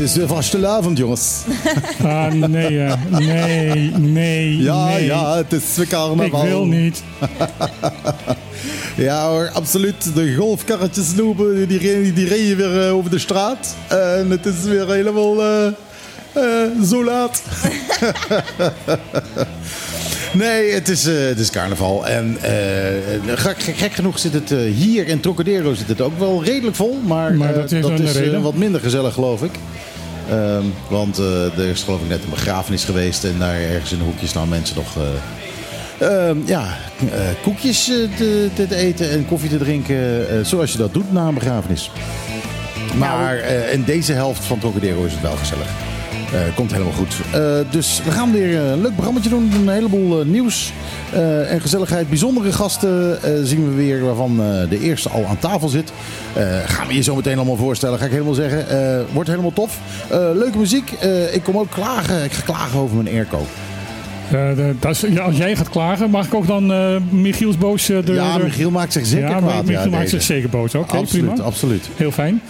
Het is weer vastelavond, jongens. Ah, nee, eh, nee, nee, Ja, nee. ja, het is weer Ik carnaval. wil niet. Ja hoor, absoluut. De golfkarretjes lopen, die, die, die rijden weer eh, over de straat. En het is weer helemaal eh, zo laat. nee, het is, eh, het is carnaval. En gek, gek, gek genoeg zit het hier in Trocadero zit het ook wel redelijk vol. Maar, Maar dat is een wat minder gezellig, geloof ik. Ehm, want eh, er is geloof ik net een begrafenis geweest. En daar ergens in een hoekje staan mensen nog... eh, Ehm, ja, eh, koekjes te, te eten en koffie te drinken. zoals je dat doet na een begrafenis. Maar eh, in deze helft van Trocadero is het wel gezellig. Eh, komt helemaal goed. Eh, dus we gaan weer een leuk programma doen. Een heleboel eh, nieuws eh, en gezelligheid. Bijzondere gasten eh, zien we weer, waarvan eh, de eerste al aan tafel zit. Eh, gaan we je zo meteen allemaal voorstellen, ga ik helemaal zeggen. Eh, wordt helemaal tof. Eh, leuke muziek. Eh, ik kom ook klagen. Ik ga klagen over mijn airco. Eh, de- ja, als jij gaat klagen, mag ik ook dan eh Michiels boos... eh, de, Ja, Michiel maakt zich zeker ja, kwaad. Michiel ja, maakt deze. zich zeker boos. Oké, prima. absoluut. Heel fijn.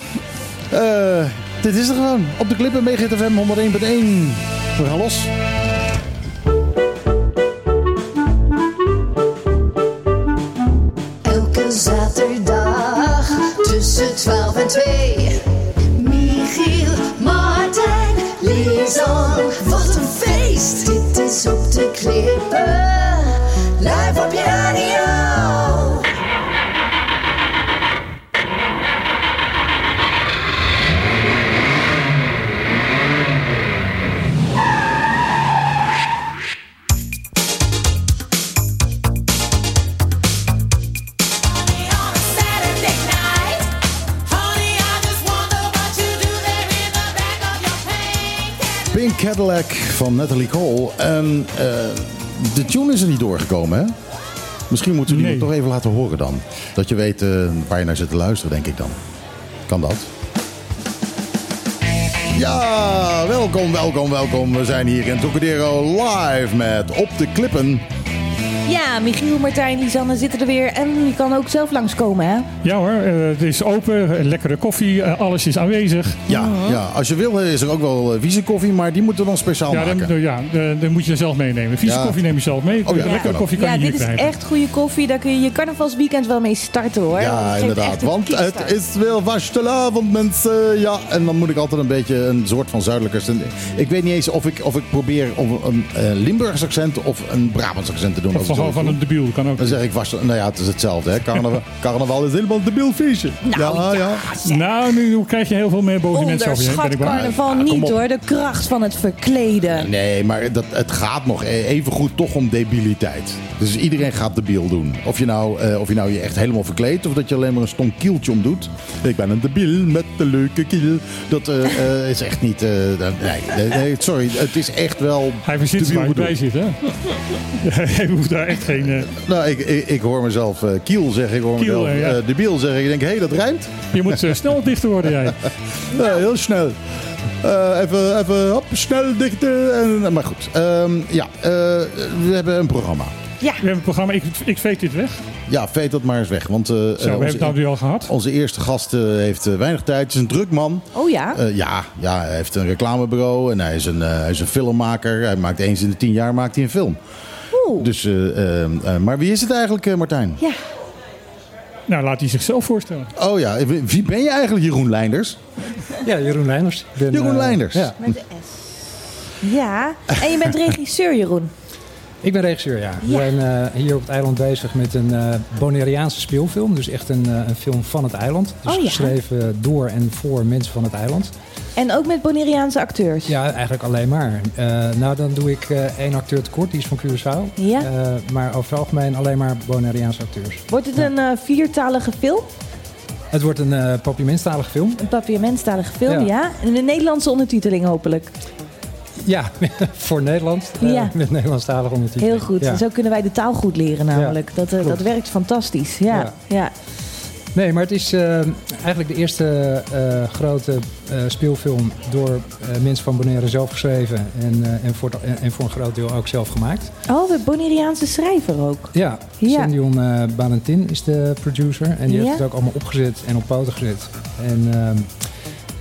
Eh, dit is er gewoon. Op de clip bij GTFM 101.1. We gaan los. Elke zaterdag tussen 12 en 2. Michiel, Martijn, Lisan. Wat een feest! Dit is op de klippen. Cadillac van Natalie Cole. En eh, de tune is er niet doorgekomen, hè? Misschien moeten we die Nee. nog toch even laten horen dan. Dat je weet eh, waar je naar zit te luisteren, denk ik dan. Kan dat? Ja, welkom, welkom, welkom. We zijn hier in Trocadero live met Op de Klippen. Ja, Michiel, Martijn, Lisanne zitten er weer. En je kan ook zelf langskomen, hè? Ja hoor, eh, het is open, eh, lekkere koffie, eh, alles is aanwezig. Ja, ja, als je wil is er ook wel uh, koffie, maar die moeten we dan speciaal Ja, maken. dan, ja eh, dan moet je zelf meenemen. Vieze Ja. koffie neem je zelf mee. Oh ja, lekkere kan ook. koffie kan ja, je hier dit is krijgen. echt goede koffie. Daar kun je je carnavalsweekend wel mee starten, hoor. Ja, inderdaad. Want het is weer vastelavond, mensen. Ja, en dan moet ik altijd een beetje een soort van zuidelijke... Ik weet niet eens of ik, of ik probeer om een eh, Limburgs accent of een Brabants accent te doen. Of ik van, een debiel kan ook. Dan zeg ik vast... Nou ja, het is hetzelfde, hè. Carnaval, carnaval is helemaal een debiel feestje. Nou, ja. Nou, nu krijg je heel veel meer boze mensen over je Onderschat carnaval Ja, niet, hoor. De kracht van het verkleden. Nee, maar dat, het gaat nog e- even goed toch om debiliteit. Dus iedereen gaat debiel doen. Of je, nou, eh, of je nou je echt helemaal verkleedt of dat je alleen maar een stom kieltje om doet. Ik ben een debiel met de leuke kiel. Dat eh, eh, is echt niet... eh, nee, nee, nee, sorry. Het is echt wel Hij verzint waar bij zit, hè? Hij hoeft daar echt geen... eh, Nou, ik, ik, ik hoor mezelf eh, kiel zeggen. Ik hoor Kiel, mezelf eh, ja. eh, debiel zeggen. Ik denk, hé, hey, dat rijmt. je moet snel dichter worden, jij. Ja, heel snel. Eh, even, even hop, snel dichten. En, maar goed, Ehm, ja, eh, we hebben een programma. Ja, We hebben een programma, ik, ik veet dit weg. Ja, veet dat maar eens weg. Want eh, Zo, eh, we hebben onze, het nou nu al gehad. onze eerste gast eh, heeft weinig tijd. Het is een druk man. oh ja. Eh, ja, ja, hij heeft een reclamebureau en hij is een, hij is een filmmaker. Hij maakt eens in de tien jaar maakt hij een film. Oeh. Dus, eh, eh, eh, maar wie is het eigenlijk, eh, Martijn? Ja. Nou, laat hij zichzelf voorstellen. Oh ja, wie ben je eigenlijk, Jeroen Leinders? Ja, Jeroen Leinders. Ik ben, Jeroen Leinders. Ja, Met de S. Ja. En je bent regisseur, Jeroen. ik ben regisseur, ja. We Ja. zijn eh, hier op het eiland bezig met een eh Bonaireaanse speelfilm. Dus echt een, eh, een film van het eiland. Dus Oh ja. geschreven door en voor mensen van het eiland. En ook met Bonaireaanse acteurs. Ja, eigenlijk alleen maar. Eh, nou, dan doe ik eh, één acteur tekort, die is van Curaçao. Ja. Eh, maar over het algemeen alleen maar Bonaireaanse acteurs. Wordt het een viertalige film? Het wordt een papiamenstalige film. Een papiamentstalige film, ja. Ja. En een Nederlandse ondertiteling hopelijk. Ja, voor Nederland. Ja. Met Nederlandstalige ondertiteling. Heel goed. Zo kunnen wij de taal goed leren namelijk. dat, dat werkt fantastisch. Ja. Ja. Nee, maar het is eh, eigenlijk de eerste eh, grote eh, speelfilm door mensen van Bonaire zelf geschreven en, en, voor, en, en voor een groot deel ook zelf gemaakt. Oh, de Bonaireaanse schrijver ook. Ja, Ja. Sendion Balentin is de producer en die Ja. heeft het ook allemaal opgezet en op poten gezet. En ehm,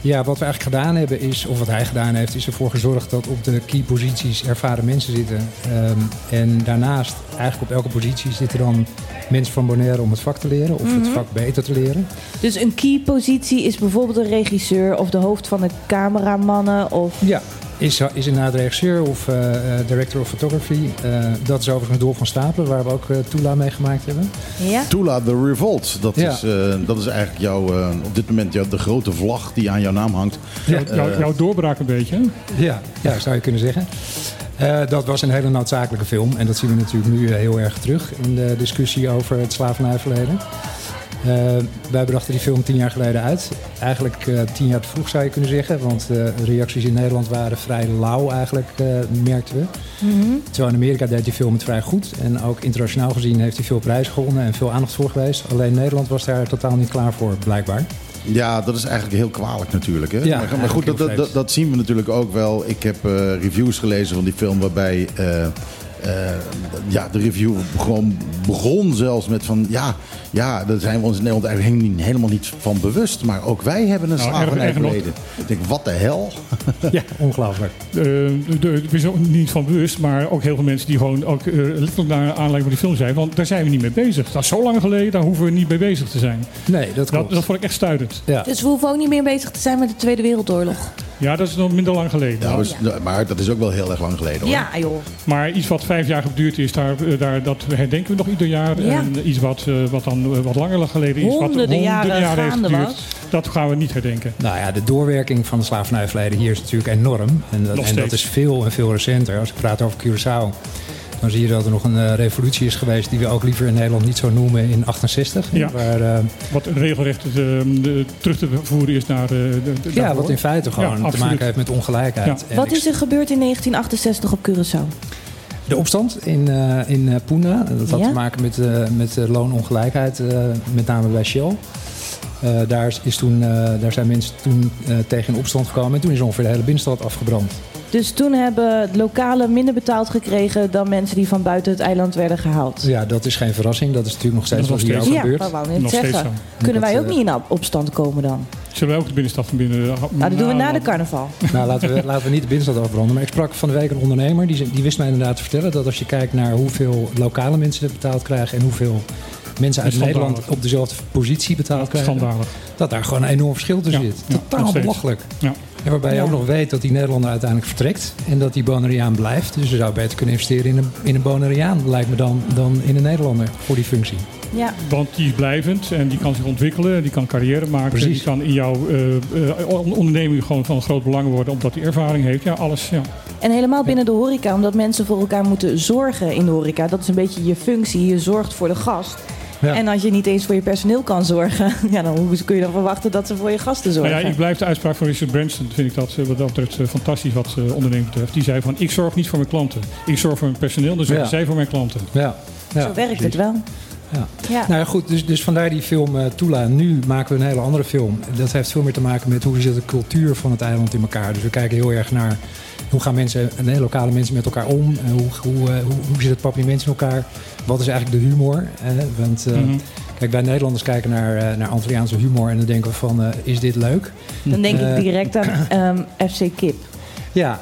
Ja, wat we eigenlijk gedaan hebben is, of wat hij gedaan heeft, is ervoor gezorgd dat op de key posities ervaren mensen zitten. Ehm, en daarnaast, eigenlijk op elke positie zitten dan mensen van Bonaire om het vak te leren of het vak beter te leren. Dus een key positie is bijvoorbeeld een regisseur of de hoofd van de cameramannen of... Ja, is, is inderdaad regisseur of eh, eh, director of photography. Eh, dat is overigens Door van Stapelen, waar we ook eh Tula mee gemaakt hebben. Ja? Tula the Revolt, dat, Ja. is, eh, dat is eigenlijk jouw, eh, op dit moment jouw, de grote vlag die aan jouw naam hangt. Ja. Jouw, jouw doorbraak een beetje. hè? Ja, ja zou je kunnen zeggen. Eh, dat was een hele noodzakelijke film. En dat zien we natuurlijk nu heel erg terug in de discussie over het slavernijverleden. Eh, wij brachten die film tien jaar geleden uit. Eigenlijk eh, tien jaar te vroeg zou je kunnen zeggen. Want eh, de reacties in Nederland waren vrij lauw eigenlijk, eh, merkten we. Terwijl in Amerika deed die film het vrij goed. En ook internationaal gezien heeft hij veel prijzen gewonnen en veel aandacht voor geweest. Alleen Nederland was daar totaal niet klaar voor, blijkbaar. Ja, dat is eigenlijk heel kwalijk natuurlijk. Hè? Ja, maar, maar goed, dat, dat, dat zien we natuurlijk ook wel. Ik heb eh, reviews gelezen van die film waarbij... eh, ja, de review gewoon begon zelfs met van... Ja, ja, daar zijn we ons in Nederland eigenlijk helemaal niet, van bewust. Maar ook wij hebben een Nou, slavernij verleden. Ik denk, wat de hel? Ja, ongelooflijk. Eh, de- Ik ben ook niet van bewust, maar ook heel veel mensen die gewoon ook eh, letterlijk naar aanleiding van die film zijn. Want daar zijn we niet mee bezig. Dat is zo lang geleden, daar hoeven we niet mee bezig te zijn. Nee, dat Dat, klopt. dat vond ik echt stuitend. ja. Dus we hoeven ook niet meer bezig te zijn met de Tweede Wereldoorlog. Ja, dat is nog minder lang geleden. Ja, dus- Maar dat is ook wel heel erg lang geleden hoor. Ja, joh. Maar iets wat vijf jaar geduurd is, daar, eh, daar, dat herdenken we nog ieder jaar. Ja. En iets wat, eh, wat dan eh, wat langer geleden is, wat Honderden jaren heeft gaande geduurd, was. dat gaan we niet herdenken. Nou ja, de doorwerking van het slavernijverleden hier is natuurlijk enorm. En dat, en dat is veel en veel recenter. Als ik praat over Curaçao, dan zie je dat er nog een revolutie is geweest... die we ook liever in Nederland niet zo noemen in 68. Ja. Waar, eh, Wat regelrecht de, terug te voeren is naar... eh, de, de, ja, daarvoor. wat in feite gewoon Ja, te maken heeft met ongelijkheid. Ja. Wat is er gebeurd in 1968 op Curaçao? De opstand in, eh in eh, Puna. Dat had Ja? te maken met, eh, met eh, loonongelijkheid, eh, met name bij Shell. Eh, daar, is, toen, eh, daar zijn mensen toen eh, tegen in opstand gekomen. En toen is ongeveer de hele binnenstad afgebrand. Dus toen hebben lokalen minder betaald gekregen dan mensen die van buiten het eiland werden gehaald. Ja, dat is geen verrassing. Dat is natuurlijk nog steeds wat hier ook Ja, gebeurt. dat wou ik net Nog steeds zeggen. zo. Kunnen wij ook eh, niet in op- opstand komen dan? Zullen wij ook de binnenstad van binnen... Nou, dat doen we na de carnaval. Nou, laten we, laten we niet de binnenstad afbranden. Maar ik sprak van de week een ondernemer. Die, die wist mij inderdaad te vertellen dat als je kijkt naar hoeveel lokale mensen het betaald krijgen. en hoeveel mensen uit. Nederland op dezelfde positie betaald krijgen. Schandalig. Dat daar gewoon een enorm verschil tussen Ja, zit. ja, Totaal belachelijk. Ja. En waarbij je ook nog weet dat die Nederlander uiteindelijk vertrekt. En dat die Bonaireaan blijft. Dus je zou beter kunnen investeren in een, in een Bonaireaan, lijkt me dan, dan in een Nederlander voor die functie. Ja. Want die is blijvend en die kan zich ontwikkelen, die kan carrière maken. Precies. Die kan in jouw eh, eh, onderneming gewoon van groot belang worden omdat hij ervaring heeft. Ja, alles. Ja. En helemaal binnen de horeca, omdat mensen voor elkaar moeten zorgen in de horeca. Dat is een beetje je functie. Je zorgt voor de gast. Ja. En als je niet eens voor je personeel kan zorgen, ja, dan hoe kun je dan verwachten dat ze voor je gasten Nou zorgen? ja, ik blijf de uitspraak van Richard Branson. Vind ik dat eh, wat dat betreft eh, fantastisch wat eh onderneming betreft. Die zei van ik zorg niet voor mijn klanten. Ik zorg voor mijn personeel, dan zorgen Ja. zij voor mijn klanten. Ja. Ja, Zo werkt precies. het wel. Ja. Ja. Nou ja, goed, dus, dus vandaar die film eh Tula. Nu maken we een hele andere film. Dat heeft veel meer te maken met hoe zit de cultuur van het eiland in elkaar. Dus we kijken heel erg naar hoe gaan mensen, nee, lokale mensen met elkaar om. En hoe, hoe, eh, hoe, hoe zit het papiermens in elkaar? Wat is eigenlijk de humor? Eh, want eh, Mhm. kijk, wij Nederlanders kijken naar, eh, naar Antilliaanse humor en dan denken we van, eh, is dit leuk? Dan denk Eh. ik direct aan ehm, FC Kip. Ja,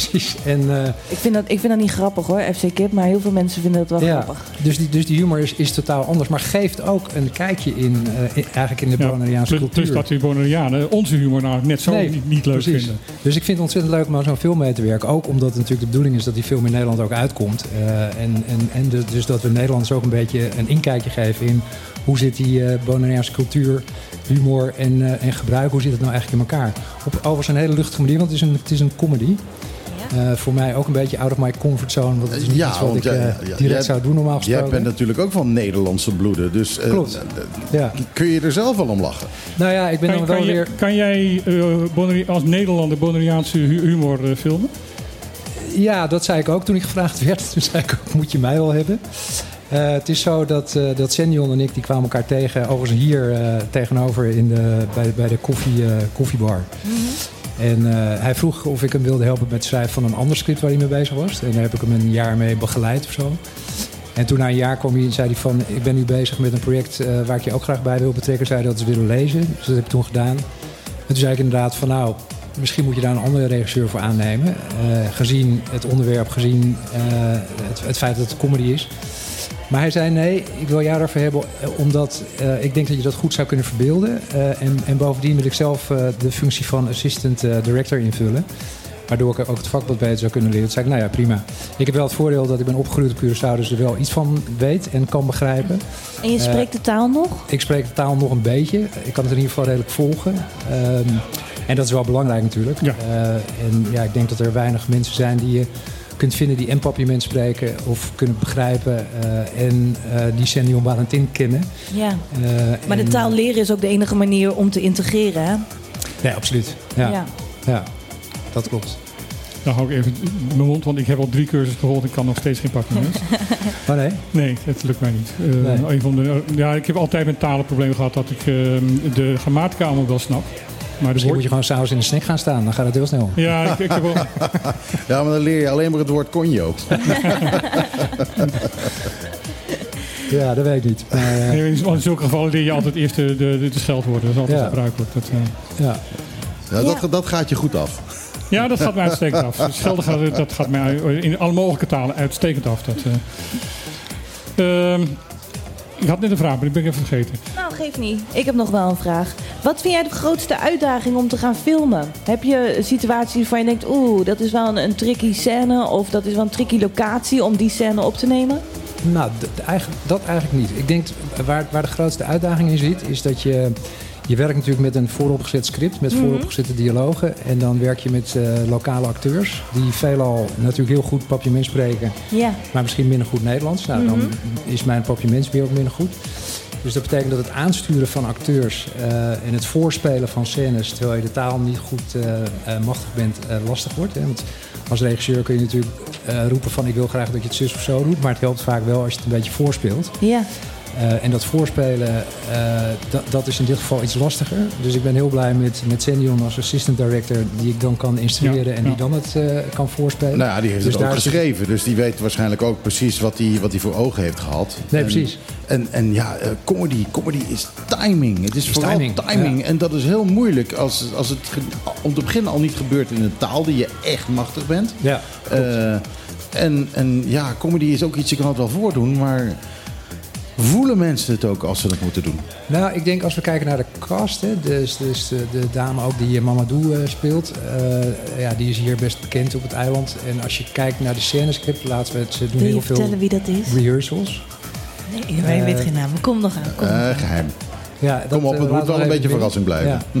precies. En, eh, Ik vind, dat, ik vind dat niet grappig hoor, FC Kip, maar heel veel mensen vinden dat wel ja, grappig. dus, die, dus die humor is, is totaal anders, maar geeft ook een kijkje in, eh, in- eigenlijk in de Ja. Bonaireaanse Plus, cultuur. plus dat die Bonaireanen onze humor nou net zo Nee, niet, niet leuk Precies. vinden. Dus ik vind het ontzettend leuk om aan zo'n film mee te werken. Ook omdat het natuurlijk de bedoeling is dat die film in Nederland ook uitkomt. Eh, en en, en de- dus dat we Nederlanders ook een beetje een inkijkje geven in hoe zit die eh Bonaireaanse cultuur, humor en, eh, en gebruik, hoe zit het nou eigenlijk in elkaar. Op overigens een hele luchtige manier, want het is een, het is een comedy. Eh, voor mij ook een beetje out of my comfort zone. Want het is niet Ja, iets wat ik jij- eh, ja, direct jij- zou doen normaal Jij gesproken. bent natuurlijk ook van Nederlandse bloeden. Dus eh, Klopt. Ja. kun je er zelf wel om lachen? Nou ja, ik ben Kan, dan kan, wel je- weer... kan jij eh, als Nederlander Bonaireaanse hu- humor filmen? Ja, dat zei ik ook toen ik gevraagd werd. Toen zei ik ook, moet je mij wel hebben. Eh, het is zo dat, eh dat en ik die kwamen elkaar tegen, overigens hier eh, tegenover in de, bij, bij de koffie, koffiebar. En eh, hij vroeg of ik hem wilde helpen met het schrijven van een ander script waar hij mee bezig was. En daar heb ik hem een jaar mee begeleid of zo. En toen na een jaar kwam hij, zei hij van, ik ben nu bezig met een project eh, waar ik je ook graag bij wil betrekken. Zei hij dat ze willen lezen. Dus dat heb ik toen gedaan. En toen zei ik inderdaad van nou, misschien moet je daar een andere regisseur voor aannemen. eh, gezien het onderwerp, gezien het, het feit dat het comedy is. Maar hij zei nee, ik wil jou daarvoor hebben eh, omdat eh, ik denk dat je dat goed zou kunnen verbeelden. Eh, en, en bovendien wil ik zelf eh, de functie van assistant eh, director invullen. Waardoor ik ook het vak wat beter zou kunnen leren. Toen zei ik, nou ja, prima. Ik heb wel het voordeel dat ik ben opgegroeid op Curaçao, dus er wel iets van weet en kan begrijpen. En je spreekt de taal nog? Ik spreek de taal nog een beetje. Ik kan het in ieder geval redelijk volgen. Ehm, en dat is wel belangrijk natuurlijk. Ja. Eh, en ja, ik denk dat er weinig mensen zijn die je kunt vinden die en papiermens spreken of kunnen begrijpen. eh, en eh, die Sendion Valentin kennen. Ja. Eh, Maar de taal leren is ook de enige manier om te integreren, hè? Nee, absoluut. Ja, ja. Ja. dat klopt. Dan hou ik even mijn mond, want ik heb al drie cursussen gevolgd en kan nog steeds geen papiermens. Maar nee, Nee, het lukt mij niet. Eh, Nee. een van de, ja, ik heb altijd met talenproblemen gehad dat ik eh, de grammatica allemaal wel snap. Maar misschien moet je gewoon s'avonds in de snack gaan staan. Dan gaat het heel snel. Ja, ik, ik heb wel... Ja, maar dan leer je alleen maar het woord conjo. Ja, dat weet ik niet. Maar, eh, Nee, in zulke gevallen leer je altijd eerst de, de, de scheldwoorden. Dat is altijd Ja. gebruikelijk. Dat, eh, ja. Ja, dat, Ja. dat gaat je goed af. ja, dat gaat mij uitstekend af. Schelden gaat, dat gaat mij in alle mogelijke talen uitstekend af. Dat, eh. Ehm, ik had net een vraag, maar die ben ik even vergeten. Nou, geef niet. Ik heb nog wel een vraag. Wat vind jij de grootste uitdaging om te gaan filmen? Heb je situaties waarvan je denkt, oeh, dat is wel een, een tricky scène... of dat is wel een tricky locatie om die scène op te nemen? Nou, dat eigenlijk niet. Ik denk waar, waar de grootste uitdaging in zit, is dat je. Je werkt natuurlijk met een vooropgezet script, met vooropgezette dialogen. En dan werk je met eh, lokale acteurs, die veelal natuurlijk heel goed papiaments spreken, Ja. maar misschien minder goed Nederlands. Nou, dan is mijn papiaments weer ook minder goed. Dus dat betekent dat het aansturen van acteurs eh, en het voorspelen van scènes terwijl je de taal niet goed eh, eh, machtig bent, lastig wordt. Hè? Want als regisseur kun je natuurlijk roepen van ik wil graag dat je het zus of zo doet, maar het helpt vaak wel als je het een beetje voorspeelt. Ja. Eh, en dat voorspelen, eh, dat, dat is in dit geval iets lastiger. Dus ik ben heel blij met, met Sendion als assistant director, die ik dan kan instrueren Ja, en ja. die dan het eh, kan voorspelen. Nou ja, die heeft Dus het ook geschreven. Dus die weet waarschijnlijk ook precies wat hij wat hij voor ogen heeft gehad. Nee, En- precies. En, en ja, eh, comedy, comedy is timing. Het is vooral timing. timing, ja. En dat is heel moeilijk als, als het om te beginnen al niet gebeurt in een taal die je echt machtig bent. Ja, Eh, en, en ja, comedy is ook iets, je kan het wel voordoen, maar voelen mensen het ook als ze dat moeten doen? Nou, ik denk als we kijken naar de cast, hè, dus, dus de, de dame ook die Mamadou eh, speelt, eh, ja, die is hier best bekend op het eiland. En als je kijkt naar de scènescript, laten we het, ze doen Wil je heel veel vertellen wie dat is? rehearsals. Nee, weet geen naam. Kom nog aan. Kom. Eh, geheim. Ja, dat, Kom op, eh, het moet wel een beetje binnen. verrassing blijven. Ja.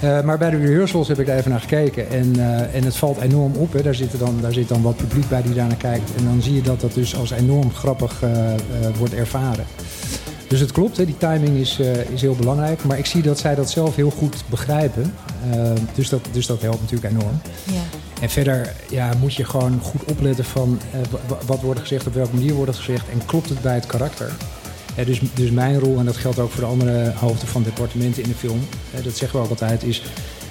Eh, maar bij de rehearsals heb ik daar even naar gekeken. En, eh, en het valt enorm op. Hè. Daar, zit dan, daar zit dan wat publiek bij die daar naar kijkt. En dan zie je dat dat dus als enorm grappig eh, wordt ervaren. Dus het klopt, hè. die timing is, is heel belangrijk. Maar ik zie dat zij dat zelf heel goed begrijpen. Dus, dat, dus dat helpt natuurlijk enorm. Ja. En verder ja, moet je gewoon goed opletten van wa- wat wordt gezegd, op welke manier wordt het gezegd en klopt het bij het karakter. Dus, dus mijn rol, en dat geldt ook voor de andere hoofden van departementen in de film, dat zeggen we ook altijd, is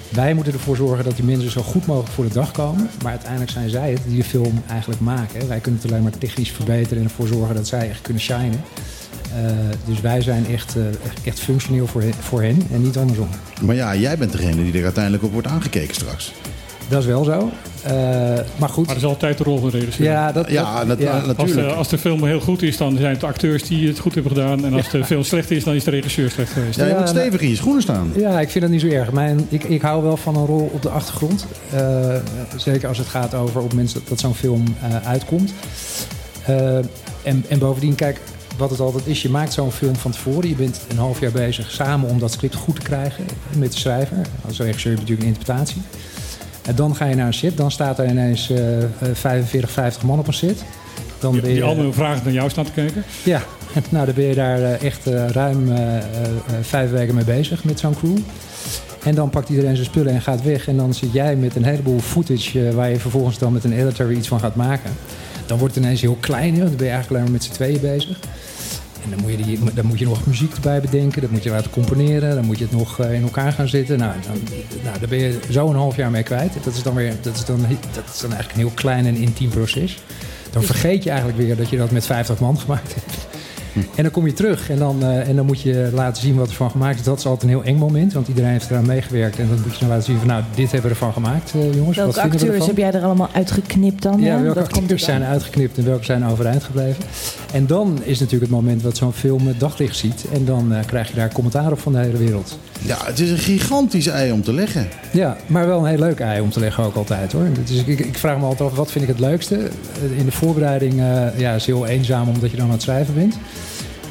wij moeten ervoor zorgen dat die mensen zo goed mogelijk voor de dag komen. Maar uiteindelijk zijn zij het die de film eigenlijk maken. Wij kunnen het alleen maar technisch verbeteren en ervoor zorgen dat zij echt kunnen shinen. Eh, dus wij zijn echt, eh, echt- functioneel voor voor hen en niet andersom. Maar ja, jij bent degene die er uiteindelijk op wordt aangekeken straks. Dat is wel zo. Eh, maar goed. Maar dat is altijd de rol van de regisseur. Ja, dat, Ja, dat- nat- ja. Als natuurlijk. de, als de film heel goed is, dan zijn het de acteurs die het goed hebben gedaan. En als de film slecht is, dan is de regisseur slecht geweest. Ja, je Ja, moet nou- stevig in je schoenen staan. Ja, ik vind dat niet zo erg. Mijn, ik, ik hou wel van een rol op de achtergrond. Eh, zeker als het gaat over op mensen dat, dat zo'n film eh, uitkomt. Eh, en, en bovendien, kijk, wat het altijd is, je maakt zo'n film van tevoren. Je bent een half jaar bezig samen om dat script goed te krijgen met de schrijver. Als regisseur heb je natuurlijk een interpretatie. En dan ga je naar een set, dan staat er ineens eh, eh, 45, 50 man op een set. Dan Die, ben je, die allemaal vragend naar jou staan te kijken. ja, nou dan ben je daar eh, echt eh, ruim eh, eh, eh, vijf weken mee bezig met zo'n crew. En dan pakt iedereen zijn spullen en gaat weg. En dan zit jij met een heleboel footage eh, waar je vervolgens dan met een editor iets van gaat maken. Dan wordt het ineens heel klein, want dan ben je eigenlijk alleen maar met z'n tweeën bezig. En dan moet, je die, dan moet je nog muziek erbij bedenken, dat moet je laten componeren, dan moet je het nog eh, in elkaar gaan zitten. Nou, dan, nou, daar ben je zo een half jaar mee kwijt. Dat is dan, weer, dat is dan, dat is dan eigenlijk een heel klein en intiem proces. Dan vergeet je eigenlijk weer dat je dat met 50 man gemaakt hebt. En dan kom je terug en dan, eh, en dan moet je laten zien wat er van gemaakt is. Dat is altijd een heel eng moment, want iedereen heeft eraan meegewerkt. En dan moet je dan laten zien van, nou, dit hebben we ervan gemaakt, eh, jongens. wat Welke we acteurs heb jij er allemaal uitgeknipt dan? Ja, welke Dat acteurs zijn uitgeknipt en welke zijn overeind gebleven. En dan is natuurlijk het moment dat zo'n film het daglicht ziet. En dan eh, krijg je daar commentaar op van de hele wereld. Ja, het is een gigantisch ei om te leggen. Ja, maar wel een heel leuk ei om te leggen ook altijd hoor. Dus ik, ik vraag me altijd af, wat vind ik het leukste? Eh, In de voorbereiding eh, ja, is heel eenzaam omdat je dan aan het schrijven bent.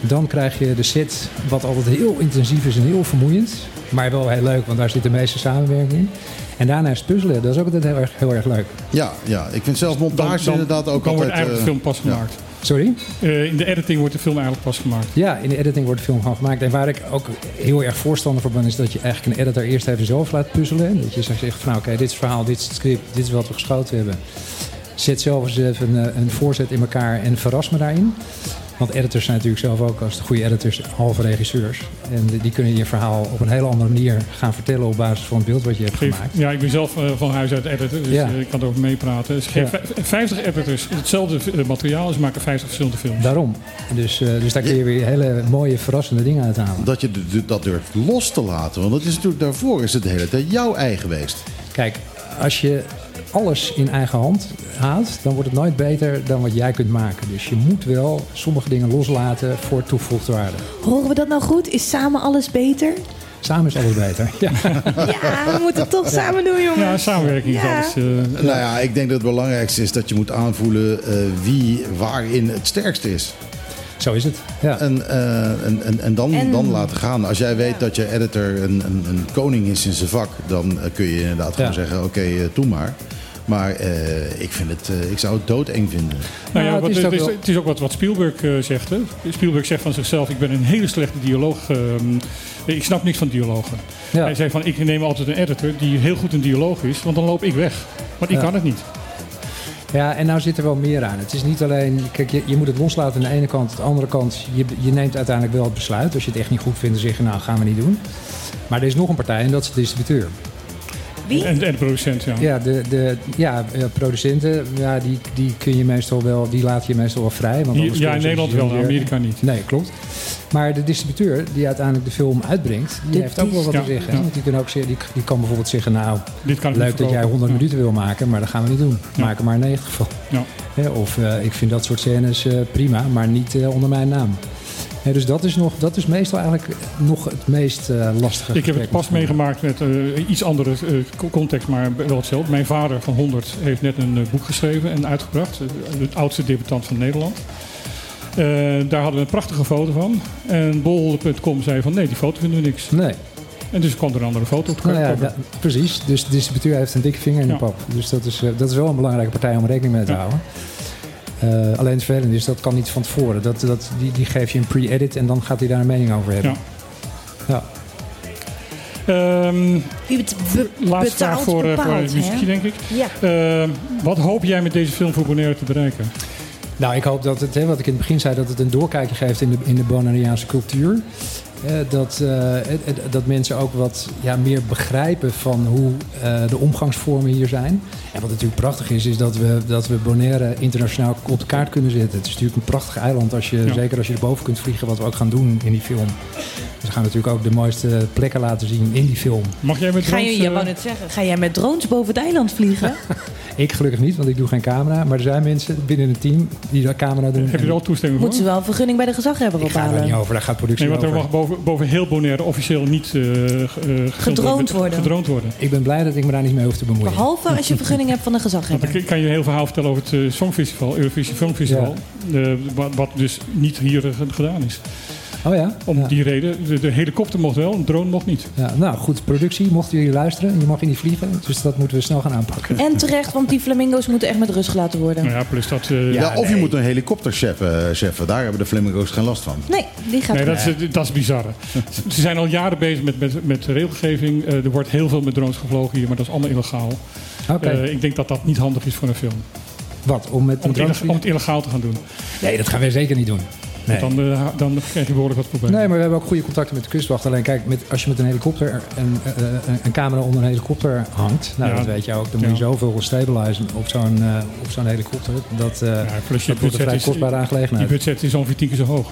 Dan krijg je de set, wat altijd heel intensief is en heel vermoeiend. Maar wel heel leuk, want daar zit de meeste samenwerking in. En daarna is puzzelen, dat is ook altijd heel erg, heel erg leuk. Ja, ja, ik vind zelf montage inderdaad ook dan altijd... wordt eigenlijk de eh, film pas ja. Sorry? Eh, in de editing wordt de film eigenlijk pas gemaakt. Ja, in de editing wordt de film gewoon gemaakt. En waar ik ook heel erg voorstander van ben, is dat je eigenlijk een editor eerst even zelf laat puzzelen. En Dat je zegt van, nou, oké, dit is het verhaal, dit is het script, dit is wat we geschoten hebben. Zet zelf eens even een, een voorzet in elkaar en verras me daarin. Want editors zijn natuurlijk zelf ook, als de goede editors, halve regisseurs. En die- die kunnen je verhaal op een hele andere manier gaan vertellen op basis van het beeld wat je hebt Geef, gemaakt. ja, ik ben zelf eh, van huis uit editor, dus Ja. eh, ik kan erover meepraten. Dus Ja. vij- 50 editors hetzelfde eh, materiaal ze maken 50 verschillende films. Daarom. Dus, eh, dus daar kun je weer hele mooie, verrassende dingen uithalen. Dat je dat durft los te laten. Want dat is natuurlijk daarvoor is het de hele tijd jouw ei geweest. Kijk, als je alles in eigen hand houdt, dan wordt het nooit beter dan wat jij kunt maken. Dus je moet wel sommige dingen loslaten voor toegevoegde waarde. Horen we dat nou goed? Is samen alles beter? Samen is alles beter. Ja. Ja, we moeten het toch samen doen, jongens. Ja, samenwerking Ja. is alles. eh, Nou ja, ik denk dat het belangrijkste is dat je moet aanvoelen eh, wie waarin het sterkst is. Zo is het. Ja. En, eh, en, en, en, dan, En- dan laten gaan. Als jij weet dat je editor een, een, een koning is in zijn vak, dan kun je inderdaad gewoon Ja. zeggen: oké, doe maar. Maar eh, ik, vind het, eh, ik zou het doodeng vinden. Nou ja, wat, het het, is is, ook wel- het is ook wat, wat Spielberg eh, zegt. Hè. Spielberg zegt van zichzelf, ik ben een hele slechte dialoog. ehm, ik snap niks van dialogen. Ja. Hij zei van, ik neem altijd een editor die heel goed in dialoog is, want dan loop ik weg. Want ik Ja. kan het niet. ja, en nou zit er wel meer aan. Het is niet alleen, kijk, je, je moet het loslaten aan de ene kant. Aan de andere kant, je, je neemt uiteindelijk wel het besluit. Als je het echt niet goed vindt, dan zeg je, nou, gaan we niet doen. Maar er is nog een partij en dat is de distributeur. Wie? En, en de producent, ja. Ja, de, de ja, producenten, ja, die, die kun je meestal wel, die laat je meestal wel vrij. Want Hier- ja, in Nederland dus wel, in Amerika niet. Nee, klopt. Maar de distributeur die uiteindelijk de film uitbrengt, die heeft ook wel wat Ja, te zeggen. ja. Want die, kan ook, zeggen- die, die kan bijvoorbeeld zeggen, nou, Dit kan ik leuk niet dat jij verkopen. 100 Ja. minuten wil maken, maar dat gaan we niet doen. Ja. Maak er maar 90 van. Ja. Hè, Of eh, ik vind dat soort scènes eh, prima, maar niet eh, onder mijn naam. Dus dat is, nog, dat is meestal eigenlijk nog het meest eh, lastige. Ik heb het pas meegemaakt met eh, iets andere eh, context, maar wel hetzelfde. Mijn vader van 100 heeft net een boek geschreven en uitgebracht. Het oudste debutant van Nederland. Daar hadden we een prachtige foto van. En bol.com zei van nee, die foto vinden we niks. Nee, En dus kwam er een andere foto op de nou ja, da- precies. Dus de distributeur heeft een dikke vinger in Ja. de pap. Dus dat is, dat is wel een belangrijke partij om rekening mee te Ja. houden. Eh, alleen het vervelende is, dat kan niet van tevoren. Dat, dat, die, die geef je een pre-edit en dan gaat hij daar een mening over hebben. Ja. Ja. Ehm, be- laatste vraag voor, eh, voor muziekje, denk ik. Ja. Ehm, wat hoop jij met deze film voor Bonaire te bereiken? Nou, ik hoop dat het, hè, wat ik in het begin zei, dat het een doorkijkje geeft in de, in de Bonaireaanse cultuur. Eh, dat, eh, het- het- dat mensen ook wat ja, meer begrijpen van hoe eh, de omgangsvormen hier zijn. En wat natuurlijk prachtig is, is dat we, dat we Bonaire internationaal op de kaart kunnen zetten. Het is natuurlijk een prachtig eiland, als je, Ja. zeker als je erboven kunt vliegen, wat we ook gaan doen in die film. We gaan natuurlijk ook de mooiste plekken laten zien in die film. Mag jij met Ga je, drones, je eh, wou net zeggen, ga jij met drones boven het eiland vliegen? Ik gelukkig niet, want ik doe geen camera. Maar er zijn mensen binnen een team die dat camera doen. heb je er al toestemming voor? Moeten ze wel een vergunning bij de gezaghebber Ik ga daar niet ophalen? over, daar gaat productie Nee, want er over. mag boven, boven heel Bonaire officieel niet eh, eh, Gedroond worden. Gedroond worden. Ik ben blij dat ik me daar niet mee hoef te bemoeien. Behalve als je vergunning hebt van de Want gezaghebber. ik kan je een heel verhaal vertellen over het eh, Songfestival, Eurovisie Filmfestival. Eh, wat, wat dus niet hier gedaan is. Oh ja? Om ja. die reden, de, de helikopter mocht wel, een drone mocht niet. Ja, nou goed, productie, mochten jullie luisteren, je mag hier niet vliegen, dus dat moeten we snel gaan aanpakken. En terecht, want die flamingo's moeten echt met rust gelaten worden. Nou ja, plus dat... eh, Ja, of je moet een helikopter cheffen, cheffen. Daar hebben de flamingo's geen last van. Nee, die gaat Nee, dat is, dat is bizar. Ze zijn al jaren bezig met, met, met regelgeving. Eh, er wordt heel veel met drones gevlogen hier, maar dat is allemaal illegaal. Oké, Eh, ik denk dat dat niet handig is voor een film. wat? Om met Om het, drone illega- te om het illegaal te gaan doen. Nee, dat gaan we zeker niet doen. Nee. Want dan, eh, dan krijg je behoorlijk wat problemen. Nee, maar we hebben ook goede contacten met de kustwacht. Alleen kijk, met, als je met een helikopter, een, eh, een, een camera onder een helikopter hangt, nou Ja. dat weet je ook, dan moet je Ja. zoveel stabilizen op zo'n eh, op zo'n helikopter. Dat, eh Ja, plus je dat wordt een vrij kostbare je aangelegenheid. budget is ongeveer tien keer zo hoog.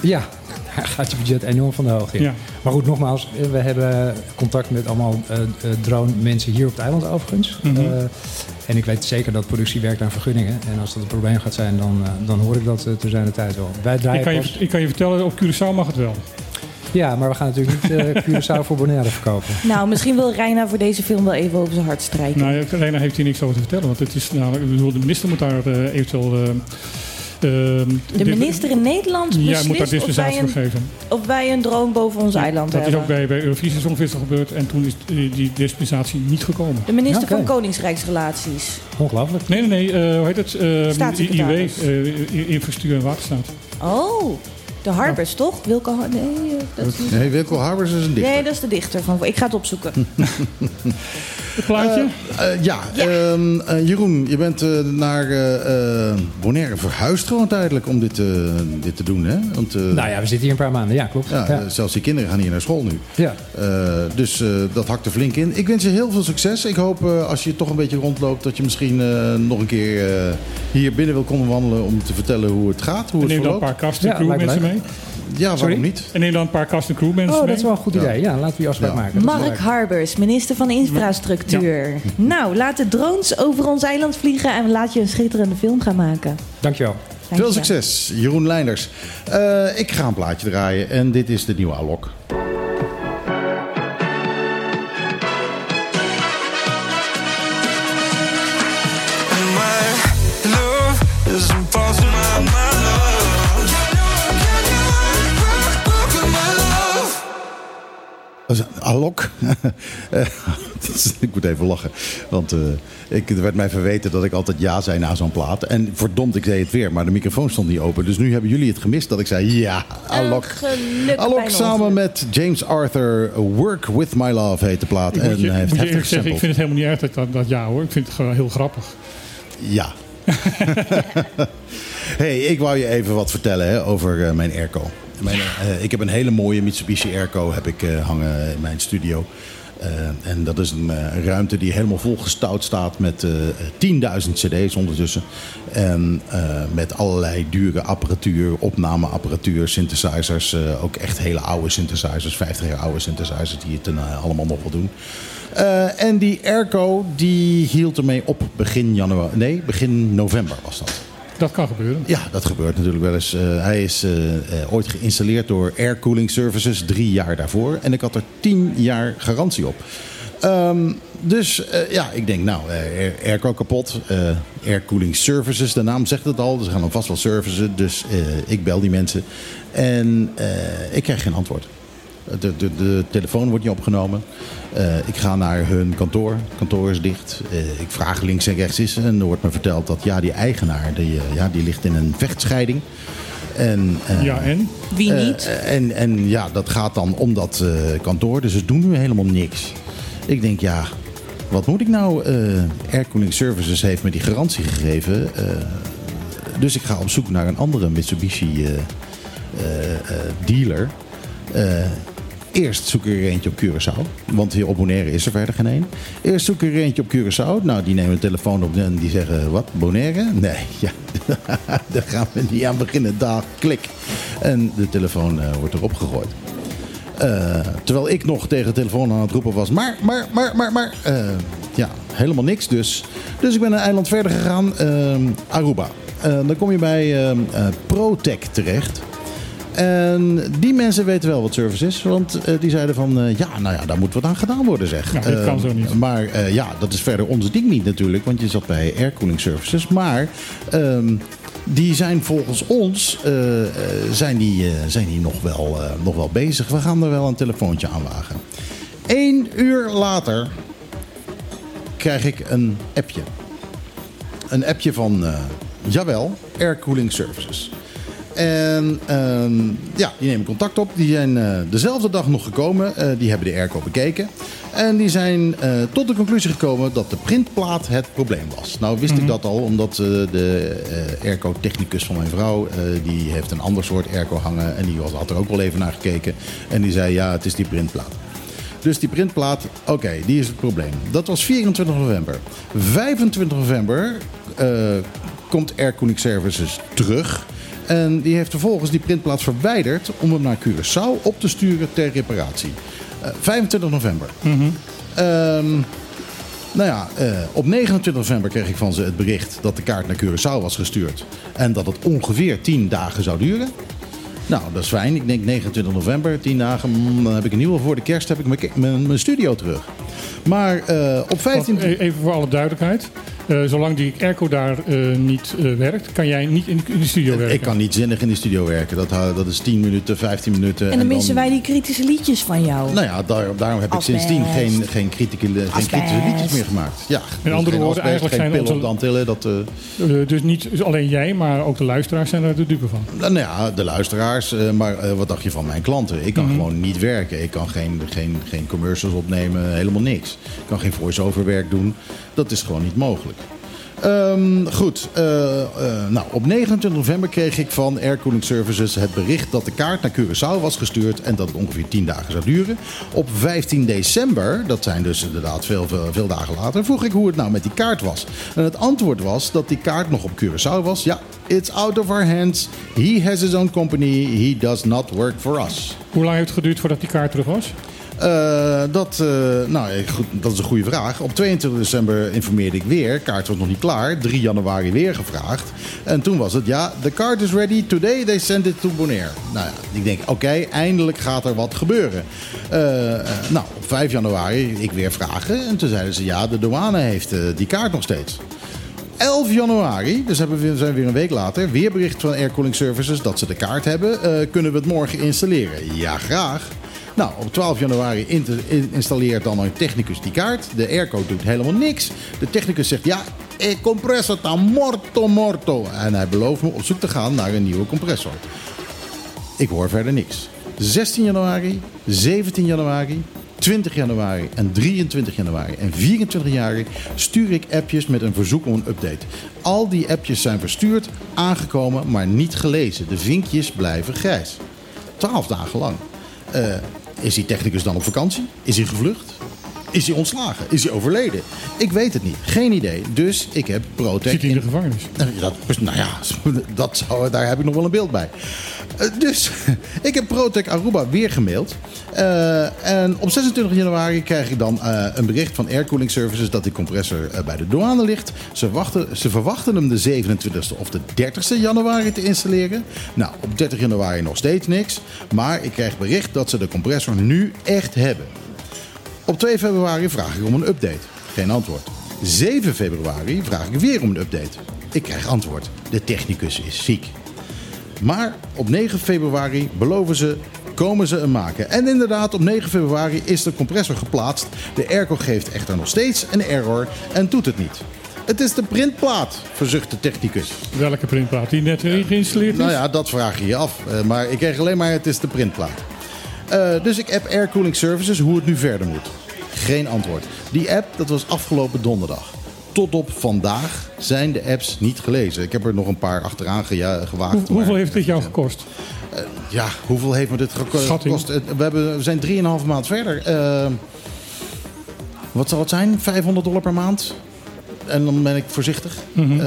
Ja, gaat je budget enorm van de hoogte in. Ja. Maar goed, nogmaals, we hebben contact met allemaal eh, eh, drone mensen hier op het eiland overigens. Mhm. Eh, en ik weet zeker dat productie werkt aan vergunningen. En als dat een probleem gaat zijn, dan, dan hoor ik dat uh, te zijn de tijd wel. Wij draaien Ik kan, je, pas- ik kan je vertellen, op Curaçao mag het wel. Ja, maar we gaan natuurlijk niet eh Curaçao voor Bonaire verkopen. Nou, misschien wil Reina voor deze film wel even over zijn hart strijken. Nou, Lena heeft hier niks over te vertellen. Want het is, nou, ik bedoel, de minister moet daar eh, eventueel... eh, ehm, de minister in Nederland Ja, beslist moet daar of, wij dispensatie voor een, geven. of wij een drone boven ons eiland Dat is hebben. ook bij, bij Eurovisie Songfestival gebeurd. En toen is die, die dispensatie niet gekomen. De minister Ja, van Koningsrijksrelaties. Ongelooflijk. Nee, nee, nee. eh, hoe heet het? Uh, IW, eh, Infrastructuur en Waterstaat. Oh, de Harbers, toch? Wilke Har- Nee, eh, dat is niet... Nee, Wilco Harbers is een dichter. Nee, dat is de dichter van. Ik ga het opzoeken. Het plaatje? Eh, ja, Ja. ehm, eh, Jeroen, je bent eh, naar eh, eh, Bonaire verhuisd gewoon tijdelijk om dit, eh, dit te doen, hè? Want eh, Nou ja, we zitten hier een paar maanden. Ja, klopt. ja, Ja. eh, zelfs die kinderen gaan hier naar school nu. Ja. Eh, dus eh, dat hakt er flink in. Ik wens je heel veel succes. Ik hoop eh, als je toch een beetje rondloopt... dat je misschien eh, nog een keer eh, hier binnen wil komen wandelen... om te vertellen hoe het gaat, hoe het neem dan een verloopt. paar kast en Ja, crew lijkt me mensen leuk. mee. Ja, waarom Sorry? niet? En neem dan een paar kast en crew mensen Oh, mee. dat is wel een goed idee. Ja, laten we die afspraak Ja. maken. Mark. Harbers, minister van Infrastructuur. Nou, laat de drones over ons eiland vliegen en laat je een schitterende film gaan maken. Dankjewel. Veel Dankjewel. succes, Jeroen Leinders. Eh, ik ga een plaatje draaien en dit is de nieuwe Alok. My love is impossible. My, Alok. Eh, ik moet even lachen. Want eh, ik, er werd mij verweten dat ik altijd ja zei na zo'n plaat. En verdomd, ik deed het weer. Maar de microfoon stond niet open. Dus nu hebben jullie het gemist dat ik zei ja, Alok. Alok samen met James Arthur. Work With My Love heet de plaat. Ik en je, hij heeft moet je ik vind het helemaal niet erg dat, dat, dat ja hoor. Ik vind het gewoon heel grappig. Ja. hey, ik wou je even wat vertellen hè, over eh, mijn airco. Eh, ik heb een hele mooie Mitsubishi airco heb ik, eh, hangen in mijn studio. Eh, en dat is een ruimte die helemaal volgestouwd staat met eh 10.000 cd's ondertussen. En met allerlei dure apparatuur, opnameapparatuur, synthesizers. ook echt hele oude synthesizers, 50 jaar oude synthesizers die het dan, allemaal nog wel doen. En die airco die hield ermee op begin januari. Nee, begin november was dat. Dat kan gebeuren. Ja, dat gebeurt natuurlijk wel eens. Eh, hij is eh, eh, ooit geïnstalleerd door Air Cooling Services drie jaar daarvoor. En ik had er tien jaar garantie op. Ehm, dus ja, ik denk, nou, air- airco kapot. Air Cooling Services, de naam zegt het al. Ze gaan dan vast wel servicen. Dus ik bel die mensen. En ik krijg geen antwoord. De, de, de telefoon wordt niet opgenomen. Eh, ik ga naar hun kantoor. Het kantoor is dicht. Eh, ik vraag links en rechts is. En er wordt me verteld dat ja, die eigenaar die, eh, ja, die ligt in een vechtscheiding. En, eh, Ja, en? Wie niet? en, en ja, dat gaat dan om dat eh, kantoor. Dus ze doen nu helemaal niks. Ik denk, ja, wat moet ik nou? Eh Air Cooling Services heeft me die garantie gegeven. eh, dus ik ga op zoek naar een andere Mitsubishi eh, eh, eh, dealer. Eh, eerst zoek ik er eentje op Curaçao. Want hier op Bonaire is er verder geen een. Eerst zoek ik er eentje op Curaçao. Nou, die nemen de telefoon op en die zeggen... Wat, Bonaire? Nee, ja, daar gaan we niet aan beginnen. Dag, klik. En de telefoon eh, wordt erop gegooid. Eh, terwijl ik nog tegen de telefoon aan het roepen was. Maar, maar, maar, maar, maar. eh, ja, helemaal niks dus. Dus ik ben een eiland verder gegaan. ehm, Aruba. Dan kom je bij ehm eh, Protec terecht. En die mensen weten wel wat service is. Want eh, die zeiden van, eh, ja, nou ja, daar moet wat aan gedaan worden, zeg. Nou, dit kan Eh, zo niet. Maar ja, dat is verder ons ding niet natuurlijk. Want je zat bij Air Cooling Services. Maar ehm, die zijn volgens ons zijn die, zijn die nog, wel, nog wel bezig. We gaan er wel een telefoontje aan wagen. Eén uur later krijg ik een appje. Een appje van, jawel, Air Cooling Services. En ehm, ja, die nemen contact op. Die zijn eh, dezelfde dag nog gekomen. Eh, die hebben de airco bekeken. En die zijn eh, tot de conclusie gekomen dat de printplaat het probleem was. Nou wist ik dat al, omdat de airco-technicus van mijn vrouw... die heeft een ander soort airco hangen. En die had er ook wel even naar gekeken. En die zei, ja, het is die printplaat. Dus die printplaat, oké, die is het probleem. Dat was 24 november. 25 november komt Air Services terug. En die heeft vervolgens die printplaat verwijderd om hem naar Curaçao op te sturen ter reparatie. Eh, 25 november. Ehm, nou ja, eh, op 29 november kreeg ik van ze het bericht dat de kaart naar Curaçao was gestuurd. En dat het ongeveer 10 dagen zou duren. Nou, dat is fijn. Ik denk 29 november, 10 dagen. mm, Dan heb ik in ieder geval voor de kerst heb ik mijn, mijn, mijn studio terug. Maar eh, op 15... Want, e- even voor alle duidelijkheid. Eh, zolang die airco daar eh, niet eh, werkt, kan jij niet in de, in studio werken. Ik kan niet zinnig in de studio werken. Dat, dat is 10 minuten, 15 minuten. En dan missen wij die kritische liedjes van jou. Nou ja, daar, daarom heb ik sindsdien geen, geen, kritische, geen kritische liedjes meer gemaakt. Ja, Met andere geen woorden, asbest, eigenlijk geen zijn pillen onze- op de Antillen. Dat, dus niet alleen jij, maar ook de luisteraars zijn er de dupe van. Nou ja, de luisteraars. maar wat dacht je van mijn klanten? Ik kan Mhm. gewoon niet werken. Ik kan geen, geen, geen commercials opnemen, helemaal niks. Ik kan geen voice-over werk doen. Dat is gewoon niet mogelijk. Ehm, goed, eh, eh, nou, op 29 november kreeg ik van Air Cooling Services het bericht dat de kaart naar Curaçao was gestuurd en dat het ongeveer 10 dagen zou duren. Op 15 december, dat zijn dus inderdaad veel, veel, veel dagen later, vroeg ik hoe het nou met die kaart was. En het antwoord was dat die kaart nog op Curaçao was. Ja, it's out of our hands. He has his own company. He does not work for us. Hoe lang heeft het geduurd voordat die kaart terug was? Eh, dat, eh, nou, eh, goed, dat is een goede vraag. Op 22 december informeerde ik weer. Kaart was nog niet klaar. 3 januari weer gevraagd. En toen was het, ja, the card is ready. Today they send it to Bonaire. Nou ja, ik denk, oké, eindelijk gaat er wat gebeuren. Nou, op 5 januari ik weer vragen. En toen zeiden ze, ja, de douane heeft die kaart nog steeds. 11 januari, dus hebben we, zijn we weer een week later, weer bericht van Air Cooling Services dat ze de kaart hebben. Kunnen we het morgen installeren? Ja, graag. Nou, op 12 januari in- in- installeert dan een technicus die kaart. De airco doet helemaal niks. De technicus zegt, ja, eh, compressor sta morto morto. En hij belooft me op zoek te gaan naar een nieuwe compressor. Ik hoor verder niks. 16 januari, 17 januari, 20 januari en 23 januari en 24 januari stuur ik appjes met een verzoek om een update. Al die appjes zijn verstuurd, aangekomen, maar niet gelezen. De vinkjes blijven grijs. 12 dagen lang. Eh, is die technicus dan op vakantie? Is hij gevlucht? Is hij ontslagen? Is hij overleden? Ik weet het niet. Geen idee. Dus ik heb Protec... Zit hij in de gevangenis? nou, dat, nou ja, dat zou, daar heb ik nog wel een beeld bij. Eh, dus ik heb Protec Aruba weer gemaild. Eh, en op 26 januari krijg ik dan eh, een bericht van Air Cooling Services dat die compressor bij de douane ligt. Ze, wachten, ze verwachten hem de 27e of de 30e januari te installeren. Nou, op 30 januari nog steeds niks. Maar ik krijg bericht dat ze de compressor nu echt hebben. Op 2 februari vraag ik om een update. Geen antwoord. 7 februari vraag ik weer om een update. Ik krijg antwoord. De technicus is ziek. Maar op 9 februari beloven ze, komen ze hem maken. En inderdaad, op 9 februari is de compressor geplaatst. De airco geeft echter nog steeds een error en doet het niet. Het is de printplaat, verzucht de technicus. Welke printplaat die net weer geïnstalleerd is? Nou ja, dat vraag je je af. Eh, maar ik kreeg alleen maar het is de printplaat. Eh, dus ik app Air Cooling Services hoe het nu verder moet. Geen antwoord. Die app, dat was afgelopen donderdag. Tot op vandaag zijn de apps niet gelezen. Ik heb er nog een paar achteraan gewaagd. Hoe- hoeveel maar- heeft dit jou gekost? Ja, hoeveel heeft me dit geko- Schatting. gekost? Eh, We, hebben, we zijn 3,5 maand verder. Eh, wat zal het zijn? 500 dollar per maand? En dan ben ik voorzichtig. Mhm. Eh,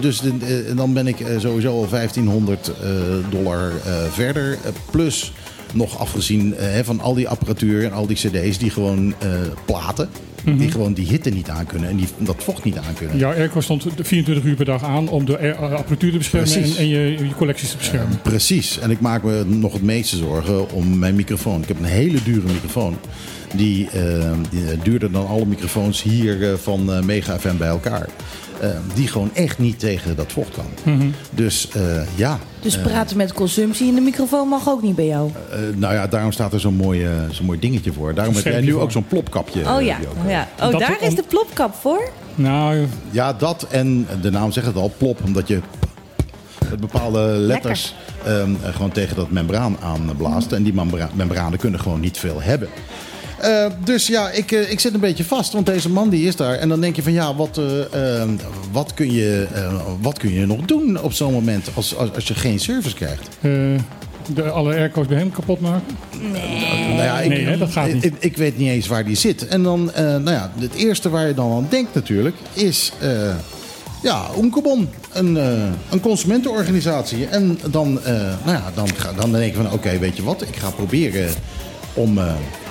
dus de- eh, dan ben ik eh, sowieso al 1500 eh, dollar eh, verder. Eh, plus nog afgezien eh, hè, van al die apparatuur en al die cd's die gewoon eh, platen. Die gewoon die hitte niet aankunnen en die, dat vocht niet aankunnen. Jouw airco stond 24 uur per dag aan om de air- apparatuur te beschermen en, Precies. en je, je collecties te beschermen. Precies. En ik maak me nog het meeste zorgen om mijn microfoon. Ik heb een hele dure microfoon. Die, eh, die, eh, duurder dan alle microfoons hier eh, van eh, Mega FM bij elkaar. Eh, die gewoon echt niet tegen dat vocht kan. Dus eh, ja. Dus praten met consumptie in de microfoon mag ook niet bij jou. Eh, nou ja, daarom staat er zo'n mooi, eh, zo'n mooi dingetje voor. Daarom heb jij nu voor. ook zo'n plopkapje. Oh eh, ja, oh, eh, ja. oh Dat daar om- is de plopkap voor? Nou, Ja, dat en de naam zegt het al, plop. Omdat je met bepaalde letters ehm, eh, gewoon tegen dat membraan aanblaast. En die membra- membranen kunnen gewoon niet veel hebben. Eh, dus ja, ik, eh, ik zit een beetje vast, want deze man die is daar. En dan denk je van ja, wat, eh, wat, kun, je, eh, wat kun je nog doen op zo'n moment als, als, als je geen service krijgt? de, alle airco's bij hem kapot maken? Nou ja, ik, Nee, hè, dat gaat niet. Ik, ik weet niet eens waar die zit. En dan, eh, nou ja, het eerste waar je dan aan denkt natuurlijk is... eh, Ja, Onkebon, een, eh, een consumentenorganisatie. En dan, eh, nou ja, dan, ga, dan denk ik van, oké, weet je wat? Ik ga proberen om eh,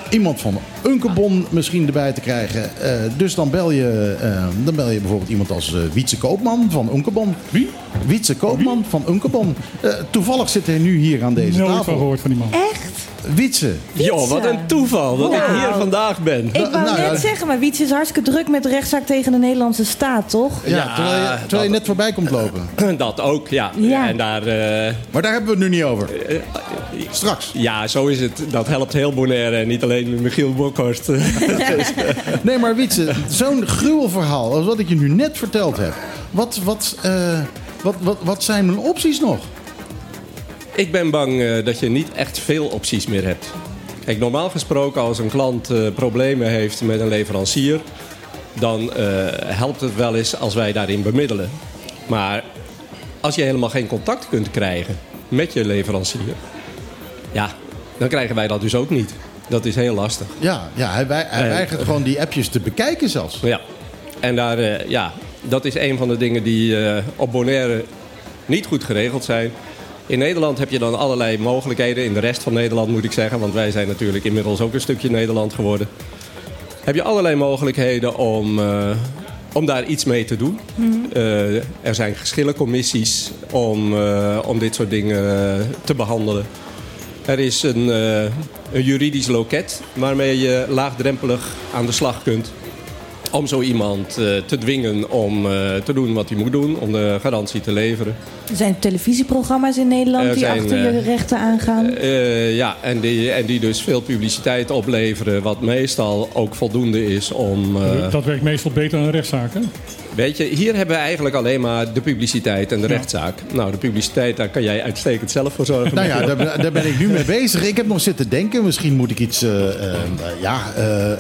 iemand van Unkebon misschien erbij te krijgen. Eh, dus dan bel, je, eh, dan bel je bijvoorbeeld iemand als eh, Wietse Koopman van Unkebon. Wie? Wietse Koopman van Unkebon. Eh, toevallig zit hij nu hier aan deze Nooit van tafel. gehoord van die man. Echt? Wietse. Joh, wat een toeval dat ik hier vandaag ben. Ik wou nou ja. net zeggen, maar Wietse is hartstikke druk met de rechtszaak tegen de Nederlandse staat, toch? Ja, Ja, terwijl, je, terwijl je dat- net voorbij komt lopen. Dat ook, ja. Ja. En daar, eh, Maar daar hebben we het nu niet over. Straks. ja, zo is het. Dat helpt heel Bonaire en niet alleen Michiel Bokhorst. Nee, maar Wietse, zo'n gruwelverhaal als wat ik je nu net verteld heb. Wat, wat, eh, wat, wat, wat zijn mijn opties nog? Ik ben bang eh, dat je niet echt veel opties meer hebt. Kijk, normaal gesproken als een klant eh, problemen heeft met een leverancier... dan eh, helpt het wel eens als wij daarin bemiddelen. Maar als je helemaal geen contact kunt krijgen met je leverancier... ja, dan krijgen wij dat dus ook niet. Dat is heel lastig. Ja, ja hij, wij- hij weigert gewoon die appjes te bekijken zelfs. Ja, en daar, ja, dat is een van de dingen die op Bonaire niet goed geregeld zijn. In Nederland heb je dan allerlei mogelijkheden. In de rest van Nederland moet ik zeggen, want wij zijn natuurlijk inmiddels ook een stukje Nederland geworden. Heb je allerlei mogelijkheden om, eh, om daar iets mee te doen. Eh, er zijn geschillencommissies om, eh, om dit soort dingen te behandelen. Er is een, een juridisch loket waarmee je laagdrempelig aan de slag kunt. Om zo iemand eh, te dwingen om eh, te doen wat hij moet doen, om de garantie te leveren. Er zijn televisieprogramma's in Nederland Er die zijn, achter je eh, rechten aangaan. Eh, ja, en die, en die dus veel publiciteit opleveren, wat meestal ook voldoende is om. eh, Dat werkt meestal beter dan een rechtszaak, hè? Weet je, hier hebben we eigenlijk alleen maar de publiciteit en de Ja. rechtszaak. Nou, de publiciteit, daar kan jij uitstekend zelf voor zorgen. Nou ja, daar, ben- daar ben ik nu mee bezig. Ik heb nog zitten denken, misschien moet ik iets, eh, eh, ja, eh, eh,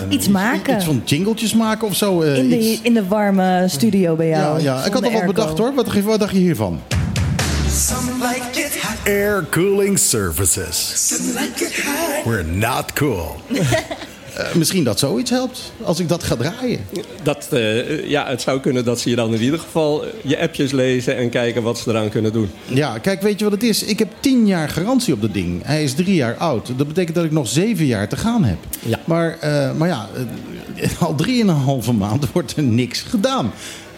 een- Iets maken. Iets van jingletjes maken of zo. in, de, iets- in de warme studio bij ja, jou. ja. ik had al wat bedacht hoor. Wat, wat dacht je hiervan? Some like it hot, Air Cooling Services. some like it hot. We're not cool. Eh, misschien dat zoiets helpt, als ik dat ga draaien. Dat, eh, ja, het zou kunnen dat ze je dan in ieder geval je appjes lezen en kijken wat ze eraan kunnen doen. Ja, kijk, weet je wat het is? Ik heb tien jaar garantie op dat ding. Hij is drie jaar oud. Dat betekent dat ik nog zeven jaar te gaan heb. Ja. Maar, eh, maar ja, eh, al drieënhalve maand wordt er niks gedaan.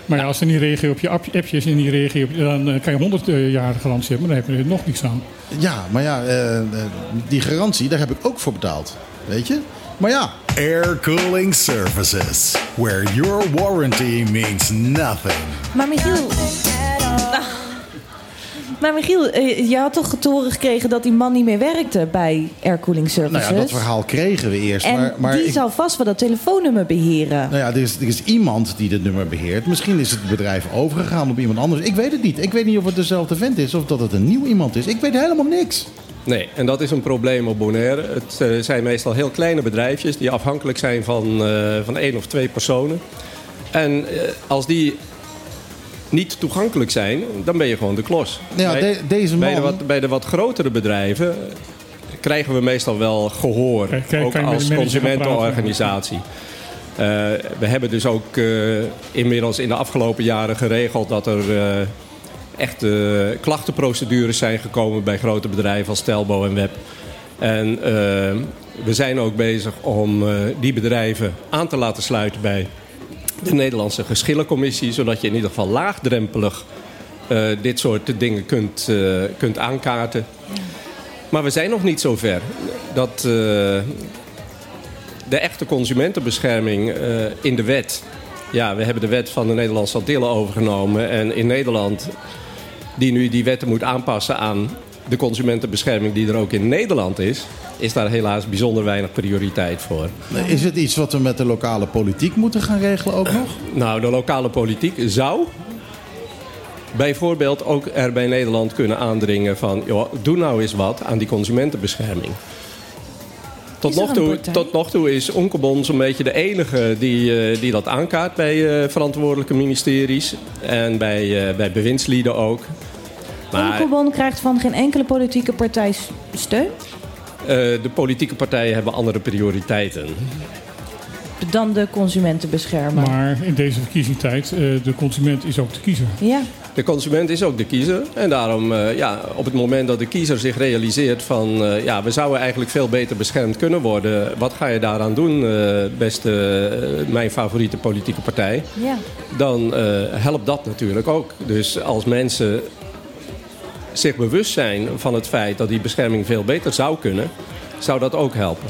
Maar ja, als ze niet reageren op je app- appjes en niet reageren op, dan eh, kan je 100 jaar garantie hebben, maar dan heb je er nog niks aan. Ja, maar ja, eh, eh, die garantie, daar heb ik ook voor betaald. Weet je? Maar ja, Air Cooling Services. Where your warranty means nothing. Maar Michiel... Ah. Maar Michiel, eh, je had toch te horen gekregen dat die man niet meer werkte bij Aircooling Services? nou ja, dat verhaal kregen we eerst. En maar, maar die ik- zal vast wel dat telefoonnummer beheren. Nou ja, er is, er is iemand die het nummer beheert. Misschien is het bedrijf overgegaan op iemand anders. Ik weet het niet. Ik weet niet of het dezelfde vent is of dat het een nieuw iemand is. Ik weet helemaal niks. Nee, en dat is een probleem op Bonaire. Het eh, zijn meestal heel kleine bedrijfjes die afhankelijk zijn van, eh, van één of twee personen. En eh, als die niet toegankelijk zijn, dan ben je gewoon de klos. Ja, bij, de- deze bij, de man- wat, bij de wat grotere bedrijven krijgen we meestal wel gehoor. Kijk, kijk, ook als consumentenorganisatie. Eh, we hebben dus ook eh, inmiddels in de afgelopen jaren geregeld dat er eh, echt eh, klachtenprocedures zijn gekomen bij grote bedrijven als Telbo en Web. En eh, we zijn ook bezig om eh, die bedrijven aan te laten sluiten bij de Nederlandse geschillencommissie, zodat je in ieder geval laagdrempelig dit soort dingen kunt, kunt aankaarten. Maar we zijn nog niet zo ver. Dat de echte consumentenbescherming in de wet. Ja, we hebben de wet van de Nederlandse Antillen overgenomen. En in Nederland, die nu die wetten moet aanpassen aan de consumentenbescherming die er ook in Nederland is, is daar helaas bijzonder weinig prioriteit voor. Is het iets wat we met de lokale politiek moeten gaan regelen ook nog? Nou, de lokale politiek zou bijvoorbeeld ook er bij Nederland kunnen aandringen van... Joh, doe nou eens wat aan die consumentenbescherming. Tot nog, toe, tot nog toe is Onkebon zo'n beetje de enige die, eh, die dat aankaart bij eh, verantwoordelijke ministeries. En bij, eh, bij bewindslieden ook. Maar Onkebon krijgt van geen enkele politieke partij steun. eh, de politieke partijen hebben andere prioriteiten. dan de consumenten beschermen. Maar in deze verkiezingstijd, eh, de consument is ook de kiezer. Ja, De consument is ook de kiezer. En daarom, eh, ja, op het moment dat de kiezer zich realiseert van... eh, ja, we zouden eigenlijk veel beter beschermd kunnen worden. Wat ga je daaraan doen, eh, beste, mijn favoriete politieke partij? ja. Dan eh, helpt dat natuurlijk ook. Dus als mensen zich bewust zijn van het feit dat die bescherming veel beter zou kunnen... zou dat ook helpen.